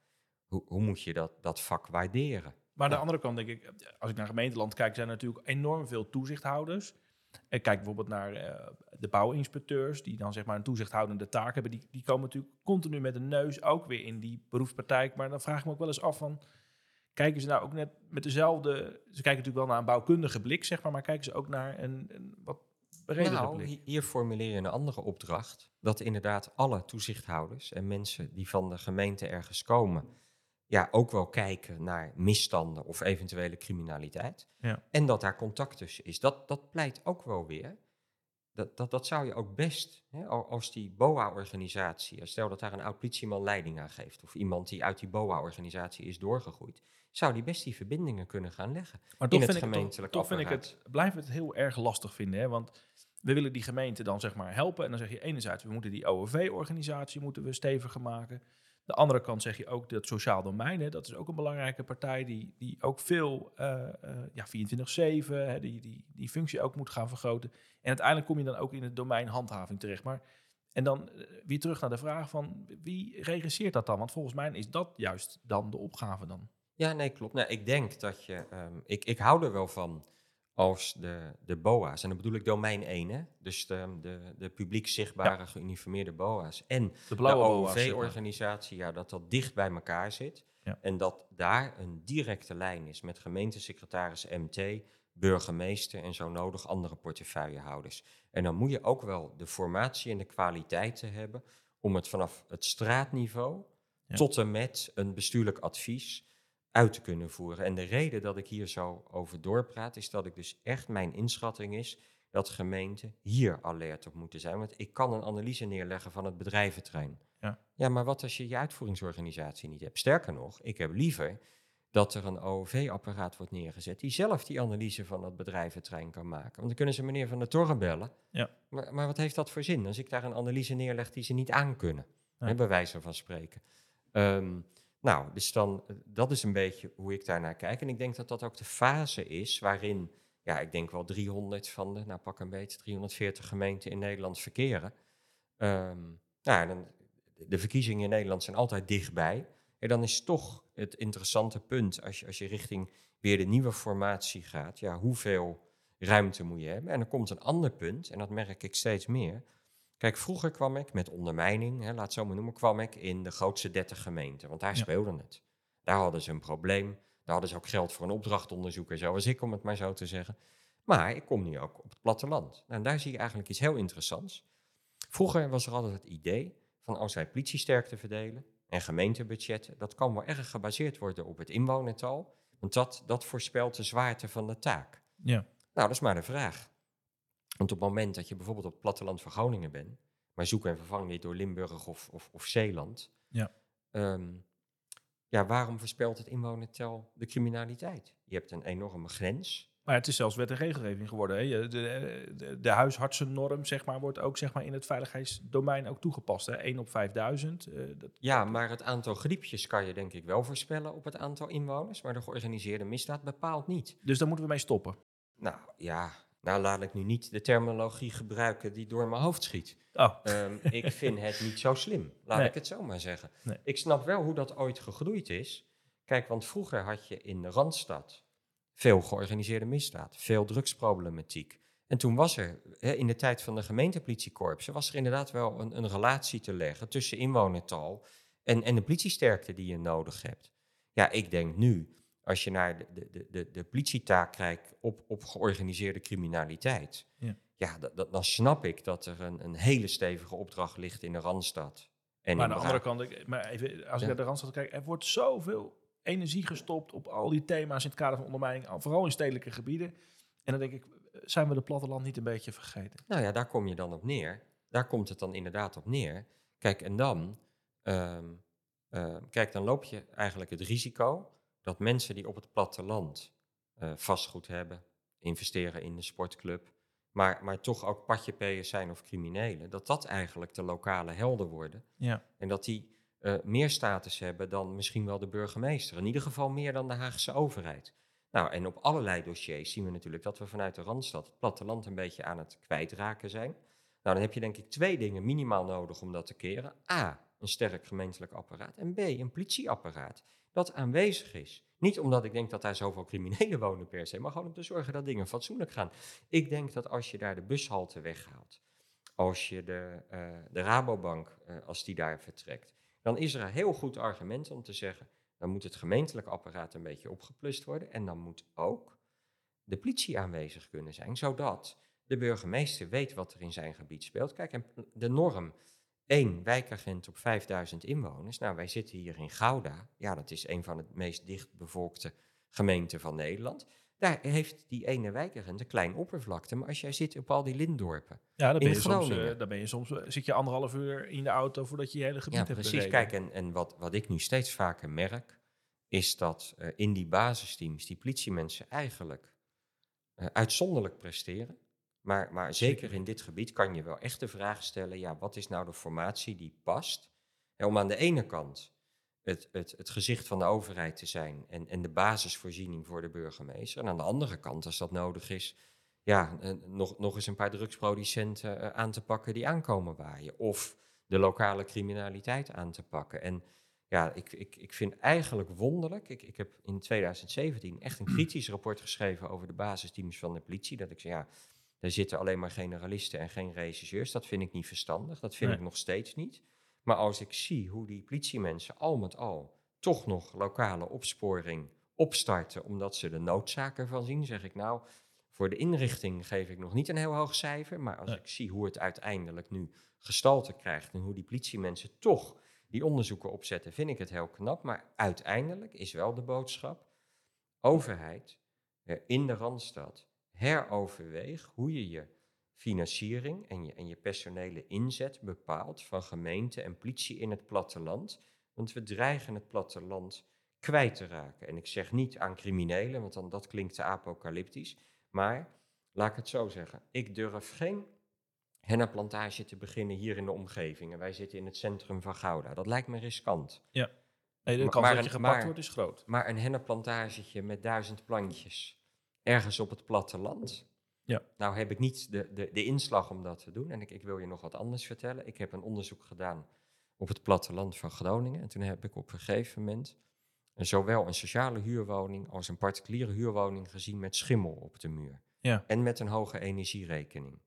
Speaker 2: Hoe, hoe moet je dat, dat vak waarderen?
Speaker 1: Maar aan de andere kant denk ik, als ik naar gemeenteland kijk, zijn er natuurlijk enorm veel toezichthouders. En kijk bijvoorbeeld naar eh, de bouwinspecteurs, die dan zeg maar een toezichthoudende taak hebben. Die, die komen natuurlijk continu met een neus ook weer in die beroepspraktijk. Maar dan vraag ik me ook wel eens af van, kijken ze nou ook net met dezelfde... Ze kijken natuurlijk wel naar een bouwkundige blik, zeg maar, maar kijken ze ook naar een, een wat bredere
Speaker 2: Nou,
Speaker 1: blik?
Speaker 2: hier formuleer je een andere opdracht. Dat inderdaad alle toezichthouders en mensen die van de gemeente ergens komen, ja, ook wel kijken naar misstanden of eventuele criminaliteit.
Speaker 1: Ja.
Speaker 2: En dat daar contact tussen is. Dat, dat pleit ook wel weer dat, dat, dat zou je ook best, hè, als die BOA-organisatie, stel dat daar een oud politieman leiding aan geeft, of iemand die uit die BOA-organisatie is doorgegroeid, zou die best die verbindingen kunnen gaan leggen.
Speaker 1: Maar toch, vind ik, toch, toch vind ik het, blijf het heel erg lastig vinden, hè? want we willen die gemeente dan zeg maar helpen. En dan zeg je enerzijds, we moeten die OOV-organisatie moeten we steviger maken. De andere kant zeg je ook dat sociaal domein, hè, dat is ook een belangrijke partij die, die ook veel uh, uh, ja, 24-7, die, die, die functie ook moet gaan vergroten. En uiteindelijk kom je dan ook in het domein handhaving terecht. Maar, en dan uh, weer terug naar de vraag van wie regisseert dat dan? Want volgens mij is dat juist dan de opgave dan.
Speaker 2: Ja, nee, klopt. Nou, ik denk dat je, um, ik, ik hou er wel van als de, de BOA's. En dan bedoel ik domein 1, hè? dus de, de, de publiek zichtbare ja. geuniformeerde BOA's. En de, de OOV-organisatie, ja, dat dat dicht bij elkaar zit. Ja. En dat daar een directe lijn is met gemeentesecretaris MT, burgemeester en zo nodig andere portefeuillehouders. En dan moet je ook wel de formatie en de kwaliteiten hebben om het vanaf het straatniveau ja. tot en met een bestuurlijk advies uit te kunnen voeren. En de reden dat ik hier zo over doorpraat, is dat ik dus echt mijn inschatting is dat gemeenten hier alert op moeten zijn. Want ik kan een analyse neerleggen van het bedrijventrein. Ja. ja, maar wat als je je uitvoeringsorganisatie niet hebt? Sterker nog, ik heb liever dat er een OOV-apparaat wordt neergezet die zelf die analyse van dat bedrijventrein kan maken. Want dan kunnen ze meneer Van der Torre bellen. Ja. Maar, maar wat heeft dat voor zin als ik daar een analyse neerleg die ze niet aankunnen? Ja. bij wijze van spreken. Um, nou, dus dan, eh, dat is een beetje hoe ik daarnaar kijk. En ik denk dat dat ook de fase is waarin, ja, ik denk wel 300 van de, nou pak een beetje, 340 gemeenten in Nederland verkeren. Um, nou, dan, de verkiezingen in Nederland zijn altijd dichtbij. En dan is toch het interessante punt, als je, als je richting weer de nieuwe formatie gaat, ja, hoeveel ruimte moet je hebben? En dan komt een ander punt, en dat merk ik steeds meer. Kijk, vroeger kwam ik met ondermijning, hè, laat het zo maar noemen, kwam ik in de grootste 30 gemeenten, want daar ja. speelde het. Daar hadden ze een probleem, daar hadden ze ook geld voor een opdrachtonderzoek en zo, als ik om het maar zo te zeggen. Maar ik kom nu ook op het platteland. Nou, en daar zie je eigenlijk iets heel interessants. Vroeger was er altijd het idee van als wij politiesterkte verdelen en gemeentebudgetten, dat kan wel erg gebaseerd worden op het inwonertal, want dat, dat voorspelt de zwaarte van de taak. Ja. Nou, dat is maar de vraag. Want op het moment dat je bijvoorbeeld op het platteland van Groningen bent, maar zoek en vervang niet door Limburg of, of, of Zeeland. Ja. Um, ja, waarom voorspelt het inwonertel de criminaliteit? Je hebt een enorme grens.
Speaker 1: Maar het is zelfs wet en regelgeving geworden. Hè? De, de, de huisartsennorm zeg maar, wordt ook zeg maar, in het veiligheidsdomein ook toegepast. Hè? 1 op 5000. Uh,
Speaker 2: dat... Ja, maar het aantal griepjes kan je denk ik wel voorspellen op het aantal inwoners. Maar de georganiseerde misdaad bepaalt niet.
Speaker 1: Dus daar moeten we mee stoppen?
Speaker 2: Nou ja, nou, laat ik nu niet de terminologie gebruiken die door mijn hoofd schiet. Oh. Um, ik vind het niet zo slim, laat ik het zo maar zeggen. Nee. Ik snap wel hoe dat ooit gegroeid is. Kijk, want vroeger had je in de Randstad veel georganiseerde misdaad, veel drugsproblematiek. En toen was er, in de tijd van de gemeentepolitiekorpsen, was er inderdaad wel een, een relatie te leggen tussen inwonertal en, en de politiesterkte die je nodig hebt. Ja, ik denk nu, als je naar de, de, de, de politietaak kijkt op, op georganiseerde criminaliteit, ja, ja dat, dan snap ik dat er een, een hele stevige opdracht ligt in de Randstad.
Speaker 1: En maar aan de andere kant, maar even, als ik naar de Randstad kijk, er wordt zoveel energie gestopt op al die thema's in het kader van ondermijning, vooral in stedelijke gebieden. En dan denk ik, zijn we de platteland niet een beetje vergeten?
Speaker 2: Nou ja, daar kom je dan op neer. Daar komt het dan inderdaad op neer. Kijk, en dan, um, uh, kijk, dan loop je eigenlijk het risico dat mensen die op het platteland uh, vastgoed hebben, investeren in de sportclub, maar, maar toch ook patjepeers zijn of criminelen, dat dat eigenlijk de lokale helden worden. Ja. En dat die uh, meer status hebben dan misschien wel de burgemeester. In ieder geval meer dan de Haagse overheid. Nou, en op allerlei dossiers zien we natuurlijk dat we vanuit de Randstad het platteland een beetje aan het kwijtraken zijn. Nou, dan heb je denk ik twee dingen minimaal nodig om dat te keren. A, een sterk gemeentelijk apparaat. En B, een politieapparaat dat aanwezig is. Niet omdat ik denk dat daar zoveel criminelen wonen per se, maar gewoon om te zorgen dat dingen fatsoenlijk gaan. Ik denk dat als je daar de bushalte weghaalt, als je de, uh, de Rabobank, uh, als die daar vertrekt, dan is er een heel goed argument om te zeggen, dan moet het gemeentelijk apparaat een beetje opgeplust worden en dan moet ook de politie aanwezig kunnen zijn, zodat de burgemeester weet wat er in zijn gebied speelt. Kijk, en de norm één wijkagent op 5000 inwoners. Nou, wij zitten hier in Gouda. Ja, dat is een van de meest dichtbevolkte gemeenten van Nederland. Daar heeft die ene wijkagent een klein oppervlakte. Maar als jij zit op al die lintdorpen.
Speaker 1: Ja, dan ben,
Speaker 2: In
Speaker 1: je soms, eh, dan ben je soms, eh, zit je anderhalf uur in de auto voordat je je hele gebied
Speaker 2: Ja,
Speaker 1: hebt
Speaker 2: precies.
Speaker 1: bereden.
Speaker 2: Kijk, en, en wat, wat ik nu steeds vaker merk, is dat eh, in die basisteams die politiemensen eigenlijk uitzonderlijk presteren. Maar, maar zeker in dit gebied kan je wel echt de vraag stellen, ja, wat is nou de formatie die past? En om aan de ene kant het, het, het gezicht van de overheid te zijn en, en de basisvoorziening voor de burgemeester. En aan de andere kant, als dat nodig is, ja, eh, nog, nog eens een paar drugsproducenten eh, aan te pakken die aankomen waaien. Of de lokale criminaliteit aan te pakken. En ja, ik, ik, ik vind eigenlijk wonderlijk. Ik, ik heb in 2017 echt een kritisch rapport geschreven over de basisteams van de politie. Dat ik zei, ja, daar zitten alleen maar generalisten en geen regisseurs. Dat vind ik niet verstandig. Dat vind
Speaker 1: Nee.
Speaker 2: ik nog steeds niet. Maar als ik zie hoe die politiemensen al met al toch nog lokale opsporing opstarten, omdat ze de noodzaak ervan zien, zeg ik nou, voor de inrichting geef ik nog niet een heel hoog cijfer. Maar als
Speaker 1: Nee.
Speaker 2: ik zie hoe het uiteindelijk nu gestalte krijgt en hoe die politiemensen toch die onderzoeken opzetten, vind ik het heel knap. Maar uiteindelijk is wel de boodschap: overheid eh, in de randstad, heroverweeg hoe je je financiering en je, en je personele inzet bepaalt van gemeente en politie in het platteland. Want we dreigen het platteland kwijt te raken. En ik zeg niet aan criminelen, want dan, dat klinkt te apocalyptisch. Maar laat ik het zo zeggen: ik durf geen henneplantage te beginnen hier in de omgeving. En wij zitten in het centrum van Gouda. Dat lijkt me riskant.
Speaker 1: Nee, de
Speaker 2: Maar-
Speaker 1: kans
Speaker 2: maar
Speaker 1: dat je gepakt
Speaker 2: maar-
Speaker 1: wordt is groot.
Speaker 2: Maar een hennepplantagetje met duizend plantjes ergens op het platteland.
Speaker 1: Ja.
Speaker 2: Nou heb ik niet de, de, de inslag om dat te doen. En ik, ik wil je nog wat anders vertellen. Ik heb een onderzoek gedaan op het platteland van Groningen. En toen heb ik op een gegeven moment zowel een sociale huurwoning als een particuliere huurwoning gezien met schimmel op de muur.
Speaker 1: Ja.
Speaker 2: En met een hoge energierekening.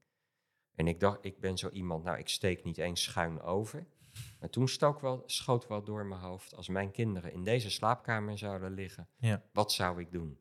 Speaker 2: En ik dacht, ik ben zo iemand, nou ik steek niet eens schuin over. Maar toen stook wel, schoot wel door mijn hoofd, als mijn kinderen in deze slaapkamer zouden liggen,
Speaker 1: Ja.
Speaker 2: wat zou ik doen?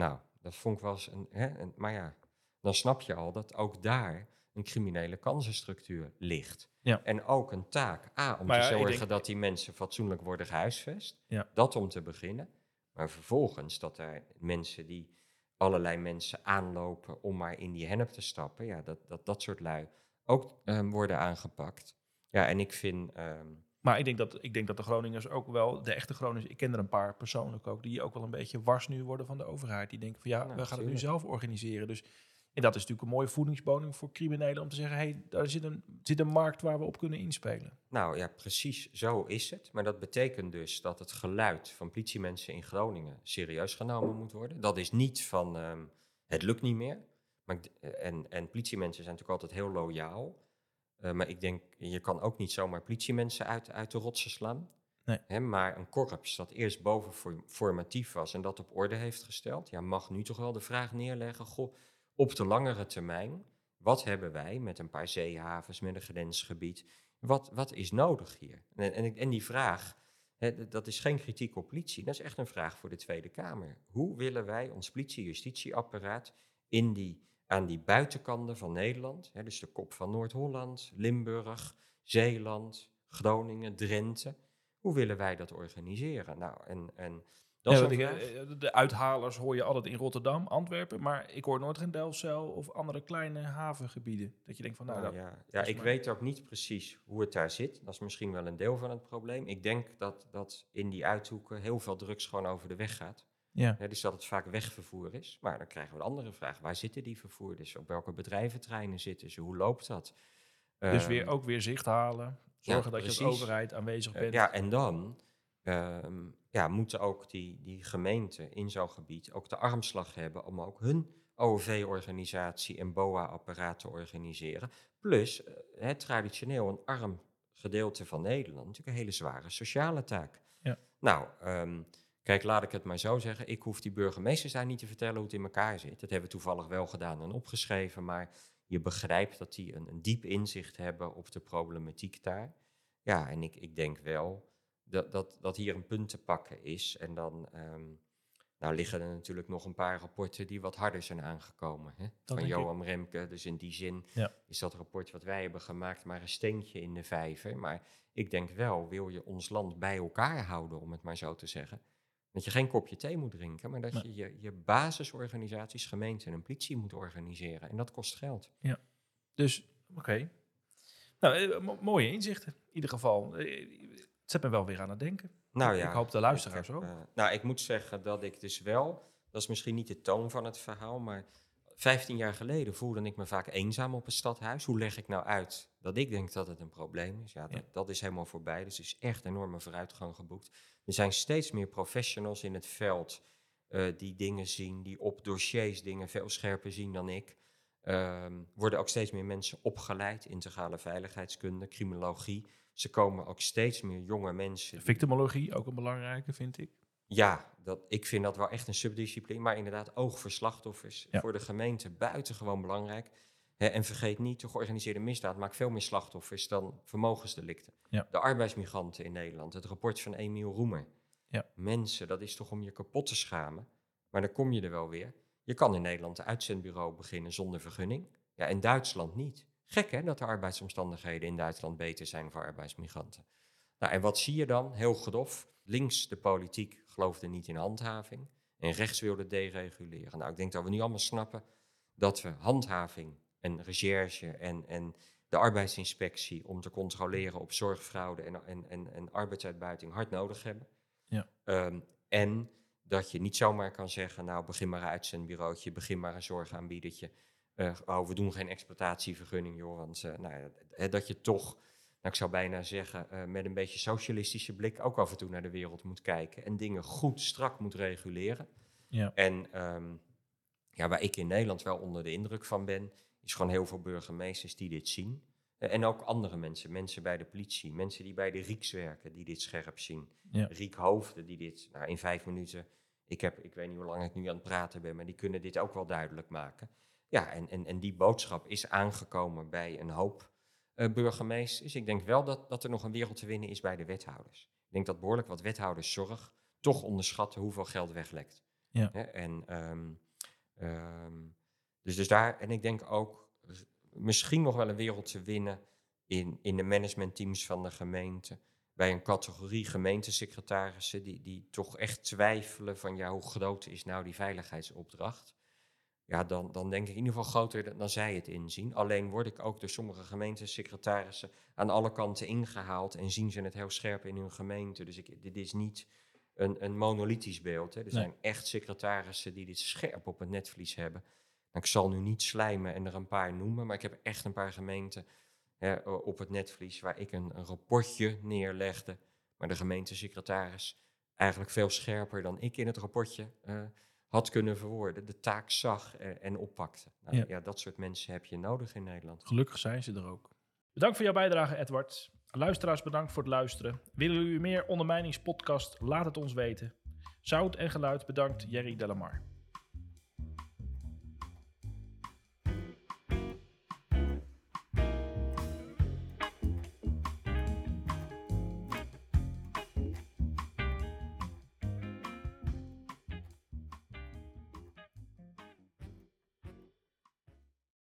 Speaker 2: Nou, dat vond ik wel eens een, hè, een- Maar ja, dan snap je al dat ook daar een criminele kansenstructuur ligt.
Speaker 1: Ja.
Speaker 2: En ook een taak. A, om
Speaker 1: Maar
Speaker 2: te
Speaker 1: ja,
Speaker 2: zorgen
Speaker 1: denk-
Speaker 2: dat die mensen fatsoenlijk worden gehuisvest.
Speaker 1: Ja.
Speaker 2: Dat om te beginnen. Maar vervolgens dat er mensen die allerlei mensen aanlopen om maar in die hennep te stappen. Ja, dat dat, dat soort lui ook ehm, worden aangepakt. Ja, en ik vind... ehm,
Speaker 1: Maar ik denk, dat, ik denk dat de Groningers ook wel, de echte Groningers, ik ken er een paar persoonlijk ook, die ook wel een beetje wars nu worden van de overheid. Die denken van ja,
Speaker 2: Nou,
Speaker 1: we gaan het nu zelf organiseren. Dus en dat is natuurlijk een mooie voedingsbodem voor criminelen om te zeggen, hé, hey, daar zit een, zit een markt waar we op kunnen inspelen.
Speaker 2: Nou ja, precies zo is het. Maar dat betekent dus dat het geluid van politiemensen in Groningen serieus genomen moet worden. Dat is niet van ehm, het lukt niet meer. Maar d- en, en politiemensen zijn natuurlijk altijd heel loyaal. Eh, maar ik denk, je kan ook niet zomaar politiemensen uit, uit de rotsen slaan.
Speaker 1: Nee.
Speaker 2: Hè, maar een korps dat eerst boven formatief was en dat op orde heeft gesteld, ja, mag nu toch wel de vraag neerleggen: goh, op de langere termijn, wat hebben wij met een paar zeehavens, met een grensgebied? Wat, wat is nodig hier? En, en, die vraag, hè, dat is geen kritiek op politie, dat is echt een vraag voor de Tweede Kamer. Hoe willen wij ons politie-justitieapparaat in die, aan die buitenkanten van Nederland, hè, dus de kop van Noord-Holland, Limburg, Zeeland, Groningen, Drenthe, hoe willen wij dat organiseren? Nou, en, en dat
Speaker 1: Ja,
Speaker 2: vraag.
Speaker 1: eh, de uithalers hoor je altijd in Rotterdam, Antwerpen, maar ik hoor nooit geen Delfzijl of andere kleine havengebieden. Dat je denkt van, nou,
Speaker 2: Nou,
Speaker 1: dat,
Speaker 2: ja, ja, ik
Speaker 1: maar-
Speaker 2: weet ook niet precies hoe het daar zit. Dat is misschien wel een deel van het probleem. Ik denk dat, dat in die uithoeken heel veel drugs gewoon over de weg gaat.
Speaker 1: Ja.
Speaker 2: Hè, dus dat het vaak wegvervoer is. Maar dan krijgen we de andere vraag. Waar zitten die vervoerders? Op welke bedrijventreinen zitten ze? Hoe loopt dat?
Speaker 1: Dus
Speaker 2: Ehm,
Speaker 1: weer, ook weer zicht halen, zorgen dat je als overheid aanwezig
Speaker 2: eh,
Speaker 1: bent.
Speaker 2: ja, en dan ehm, ja, moeten ook die, die gemeenten in zo'n gebied ook de armslag hebben om ook hun OV-organisatie en BOA-apparaat te organiseren. Plus, eh, het traditioneel een arm gedeelte van Nederland, natuurlijk een hele zware sociale taak.
Speaker 1: Ja.
Speaker 2: Nou, ehm, kijk, laat ik het maar zo zeggen. Ik hoef die burgemeesters daar niet te vertellen hoe het in elkaar zit. Dat hebben we toevallig wel gedaan en opgeschreven, maar je begrijpt dat die een, een diep inzicht hebben op de problematiek daar. Ja, en ik, ik denk wel dat, dat, dat hier een punt te pakken is. En dan ehm, nou liggen er natuurlijk nog een paar rapporten die wat harder zijn aangekomen. Hè? Van
Speaker 1: ik.
Speaker 2: Johan Remke. Dus in die zin
Speaker 1: Ja.
Speaker 2: is dat rapport wat wij hebben gemaakt maar een steentje in de vijver. Maar ik denk wel, wil je ons land bij elkaar houden, om het maar zo te zeggen, Dat je geen kopje thee moet drinken, maar dat je, je je basisorganisaties, gemeenten en politie moet organiseren. En dat kost geld.
Speaker 1: Dus, oké. Nou, eh, mo- mooie inzichten in ieder geval. Eh, Het zet me wel weer aan het denken.
Speaker 2: Nou
Speaker 1: Ik
Speaker 2: ja.
Speaker 1: hoop de luisteraars
Speaker 2: ik heb,
Speaker 1: ook.
Speaker 2: eh, nou, ik moet zeggen dat ik dus wel, dat is misschien niet de toon van het verhaal, maar 15 jaar geleden voelde ik me vaak eenzaam op een stadhuis. Hoe leg ik nou uit dat ik denk dat het een probleem is? Ja, dat,
Speaker 1: Ja.
Speaker 2: dat is helemaal voorbij. Dus er is echt enorme vooruitgang geboekt. Er zijn steeds meer professionals in het veld eh, die dingen zien, die op dossiers dingen veel scherper zien dan ik. Ehm, worden ook steeds meer mensen opgeleid, integrale veiligheidskunde, criminologie. Ze komen ook steeds meer jonge mensen.
Speaker 1: Victimologie, ook een belangrijke, vind ik.
Speaker 2: ja, dat, ik vind dat wel echt een subdiscipline. Maar inderdaad, oog voor slachtoffers.
Speaker 1: Ja.
Speaker 2: Voor de gemeente buitengewoon belangrijk. En vergeet niet, de georganiseerde misdaad maakt veel meer slachtoffers dan vermogensdelicten.
Speaker 1: Ja.
Speaker 2: De arbeidsmigranten in Nederland, het rapport van Emiel Roemer.
Speaker 1: Ja.
Speaker 2: Mensen, dat is toch om je kapot te schamen. Maar dan kom je er wel weer. Je kan in Nederland een uitzendbureau beginnen zonder vergunning. Ja, in Duitsland niet. Gek hè, dat de arbeidsomstandigheden in Duitsland beter zijn voor arbeidsmigranten. Nou, en wat zie je dan? Heel grof. Links de politiek geloofde niet in handhaving. En rechts wilde dereguleren. Nou, ik denk dat we nu allemaal snappen dat we handhaving en recherche en, en de arbeidsinspectie om te controleren op zorgfraude en, en, en, en arbeidsuitbuiting hard nodig hebben.
Speaker 1: Ja.
Speaker 2: Ehm, en dat je niet zomaar kan zeggen, nou begin maar een uitzendbureautje, begin maar een zorgaanbiedertje. Eh, oh, we doen geen exploitatievergunning, joh. Want eh, nou, ja, dat je toch, nou, ik zou bijna zeggen, eh, met een beetje socialistische blik ook af en toe naar de wereld moet kijken. En dingen goed, strak moet reguleren.
Speaker 1: Ja.
Speaker 2: En ehm, ja, waar ik in Nederland wel onder de indruk van ben, is gewoon heel veel burgemeesters die dit zien. Eh, en ook andere mensen, mensen bij de politie, mensen die bij de RIEKS werken, die dit scherp zien.
Speaker 1: Ja.
Speaker 2: Riek Hoofden, die dit nou, in vijf minuten, ik, heb, ik weet niet hoe lang ik nu aan het praten ben, maar die kunnen dit ook wel duidelijk maken. Ja, en, en, en die boodschap is aangekomen bij een hoop eh, burgemeesters. Ik denk wel dat, dat er nog een wereld te winnen is bij de wethouders. Ik denk dat behoorlijk wat wethouderszorg toch onderschatten hoeveel geld weglekt.
Speaker 1: Ja.
Speaker 2: En, ehm, ehm, dus, dus daar, en ik denk ook r- misschien nog wel een wereld te winnen in, in de managementteams van de gemeente. Bij een categorie gemeentesecretarissen die, die toch echt twijfelen van ja, hoe groot is nou die veiligheidsopdracht. Ja, dan, dan denk ik in ieder geval groter dan, dan zij het inzien. Alleen word ik ook door sommige gemeentesecretarissen aan alle kanten ingehaald en zien ze het heel scherp in hun gemeente. Dus ik, dit is niet een, een monolithisch beeld. Hè. Er
Speaker 1: Nee.
Speaker 2: zijn echt secretarissen die dit scherp op het netvlies hebben. Ik zal nu niet slijmen en er een paar noemen, maar ik heb echt een paar gemeenten hè, op het netvlies waar ik een, een rapportje neerlegde. Maar de gemeentesecretaris eigenlijk veel scherper dan ik in het rapportje eh, had kunnen verwoorden. De taak zag eh, en oppakte. Nou,
Speaker 1: Ja.
Speaker 2: ja. dat soort mensen heb je nodig in Nederland.
Speaker 1: Gelukkig zijn ze er ook. Bedankt voor jouw bijdrage, Edward. Luisteraars, bedankt voor het luisteren. Willen jullie meer ondermijningspodcast? Laat het ons weten. Zout en geluid, bedankt Jerry Delamar.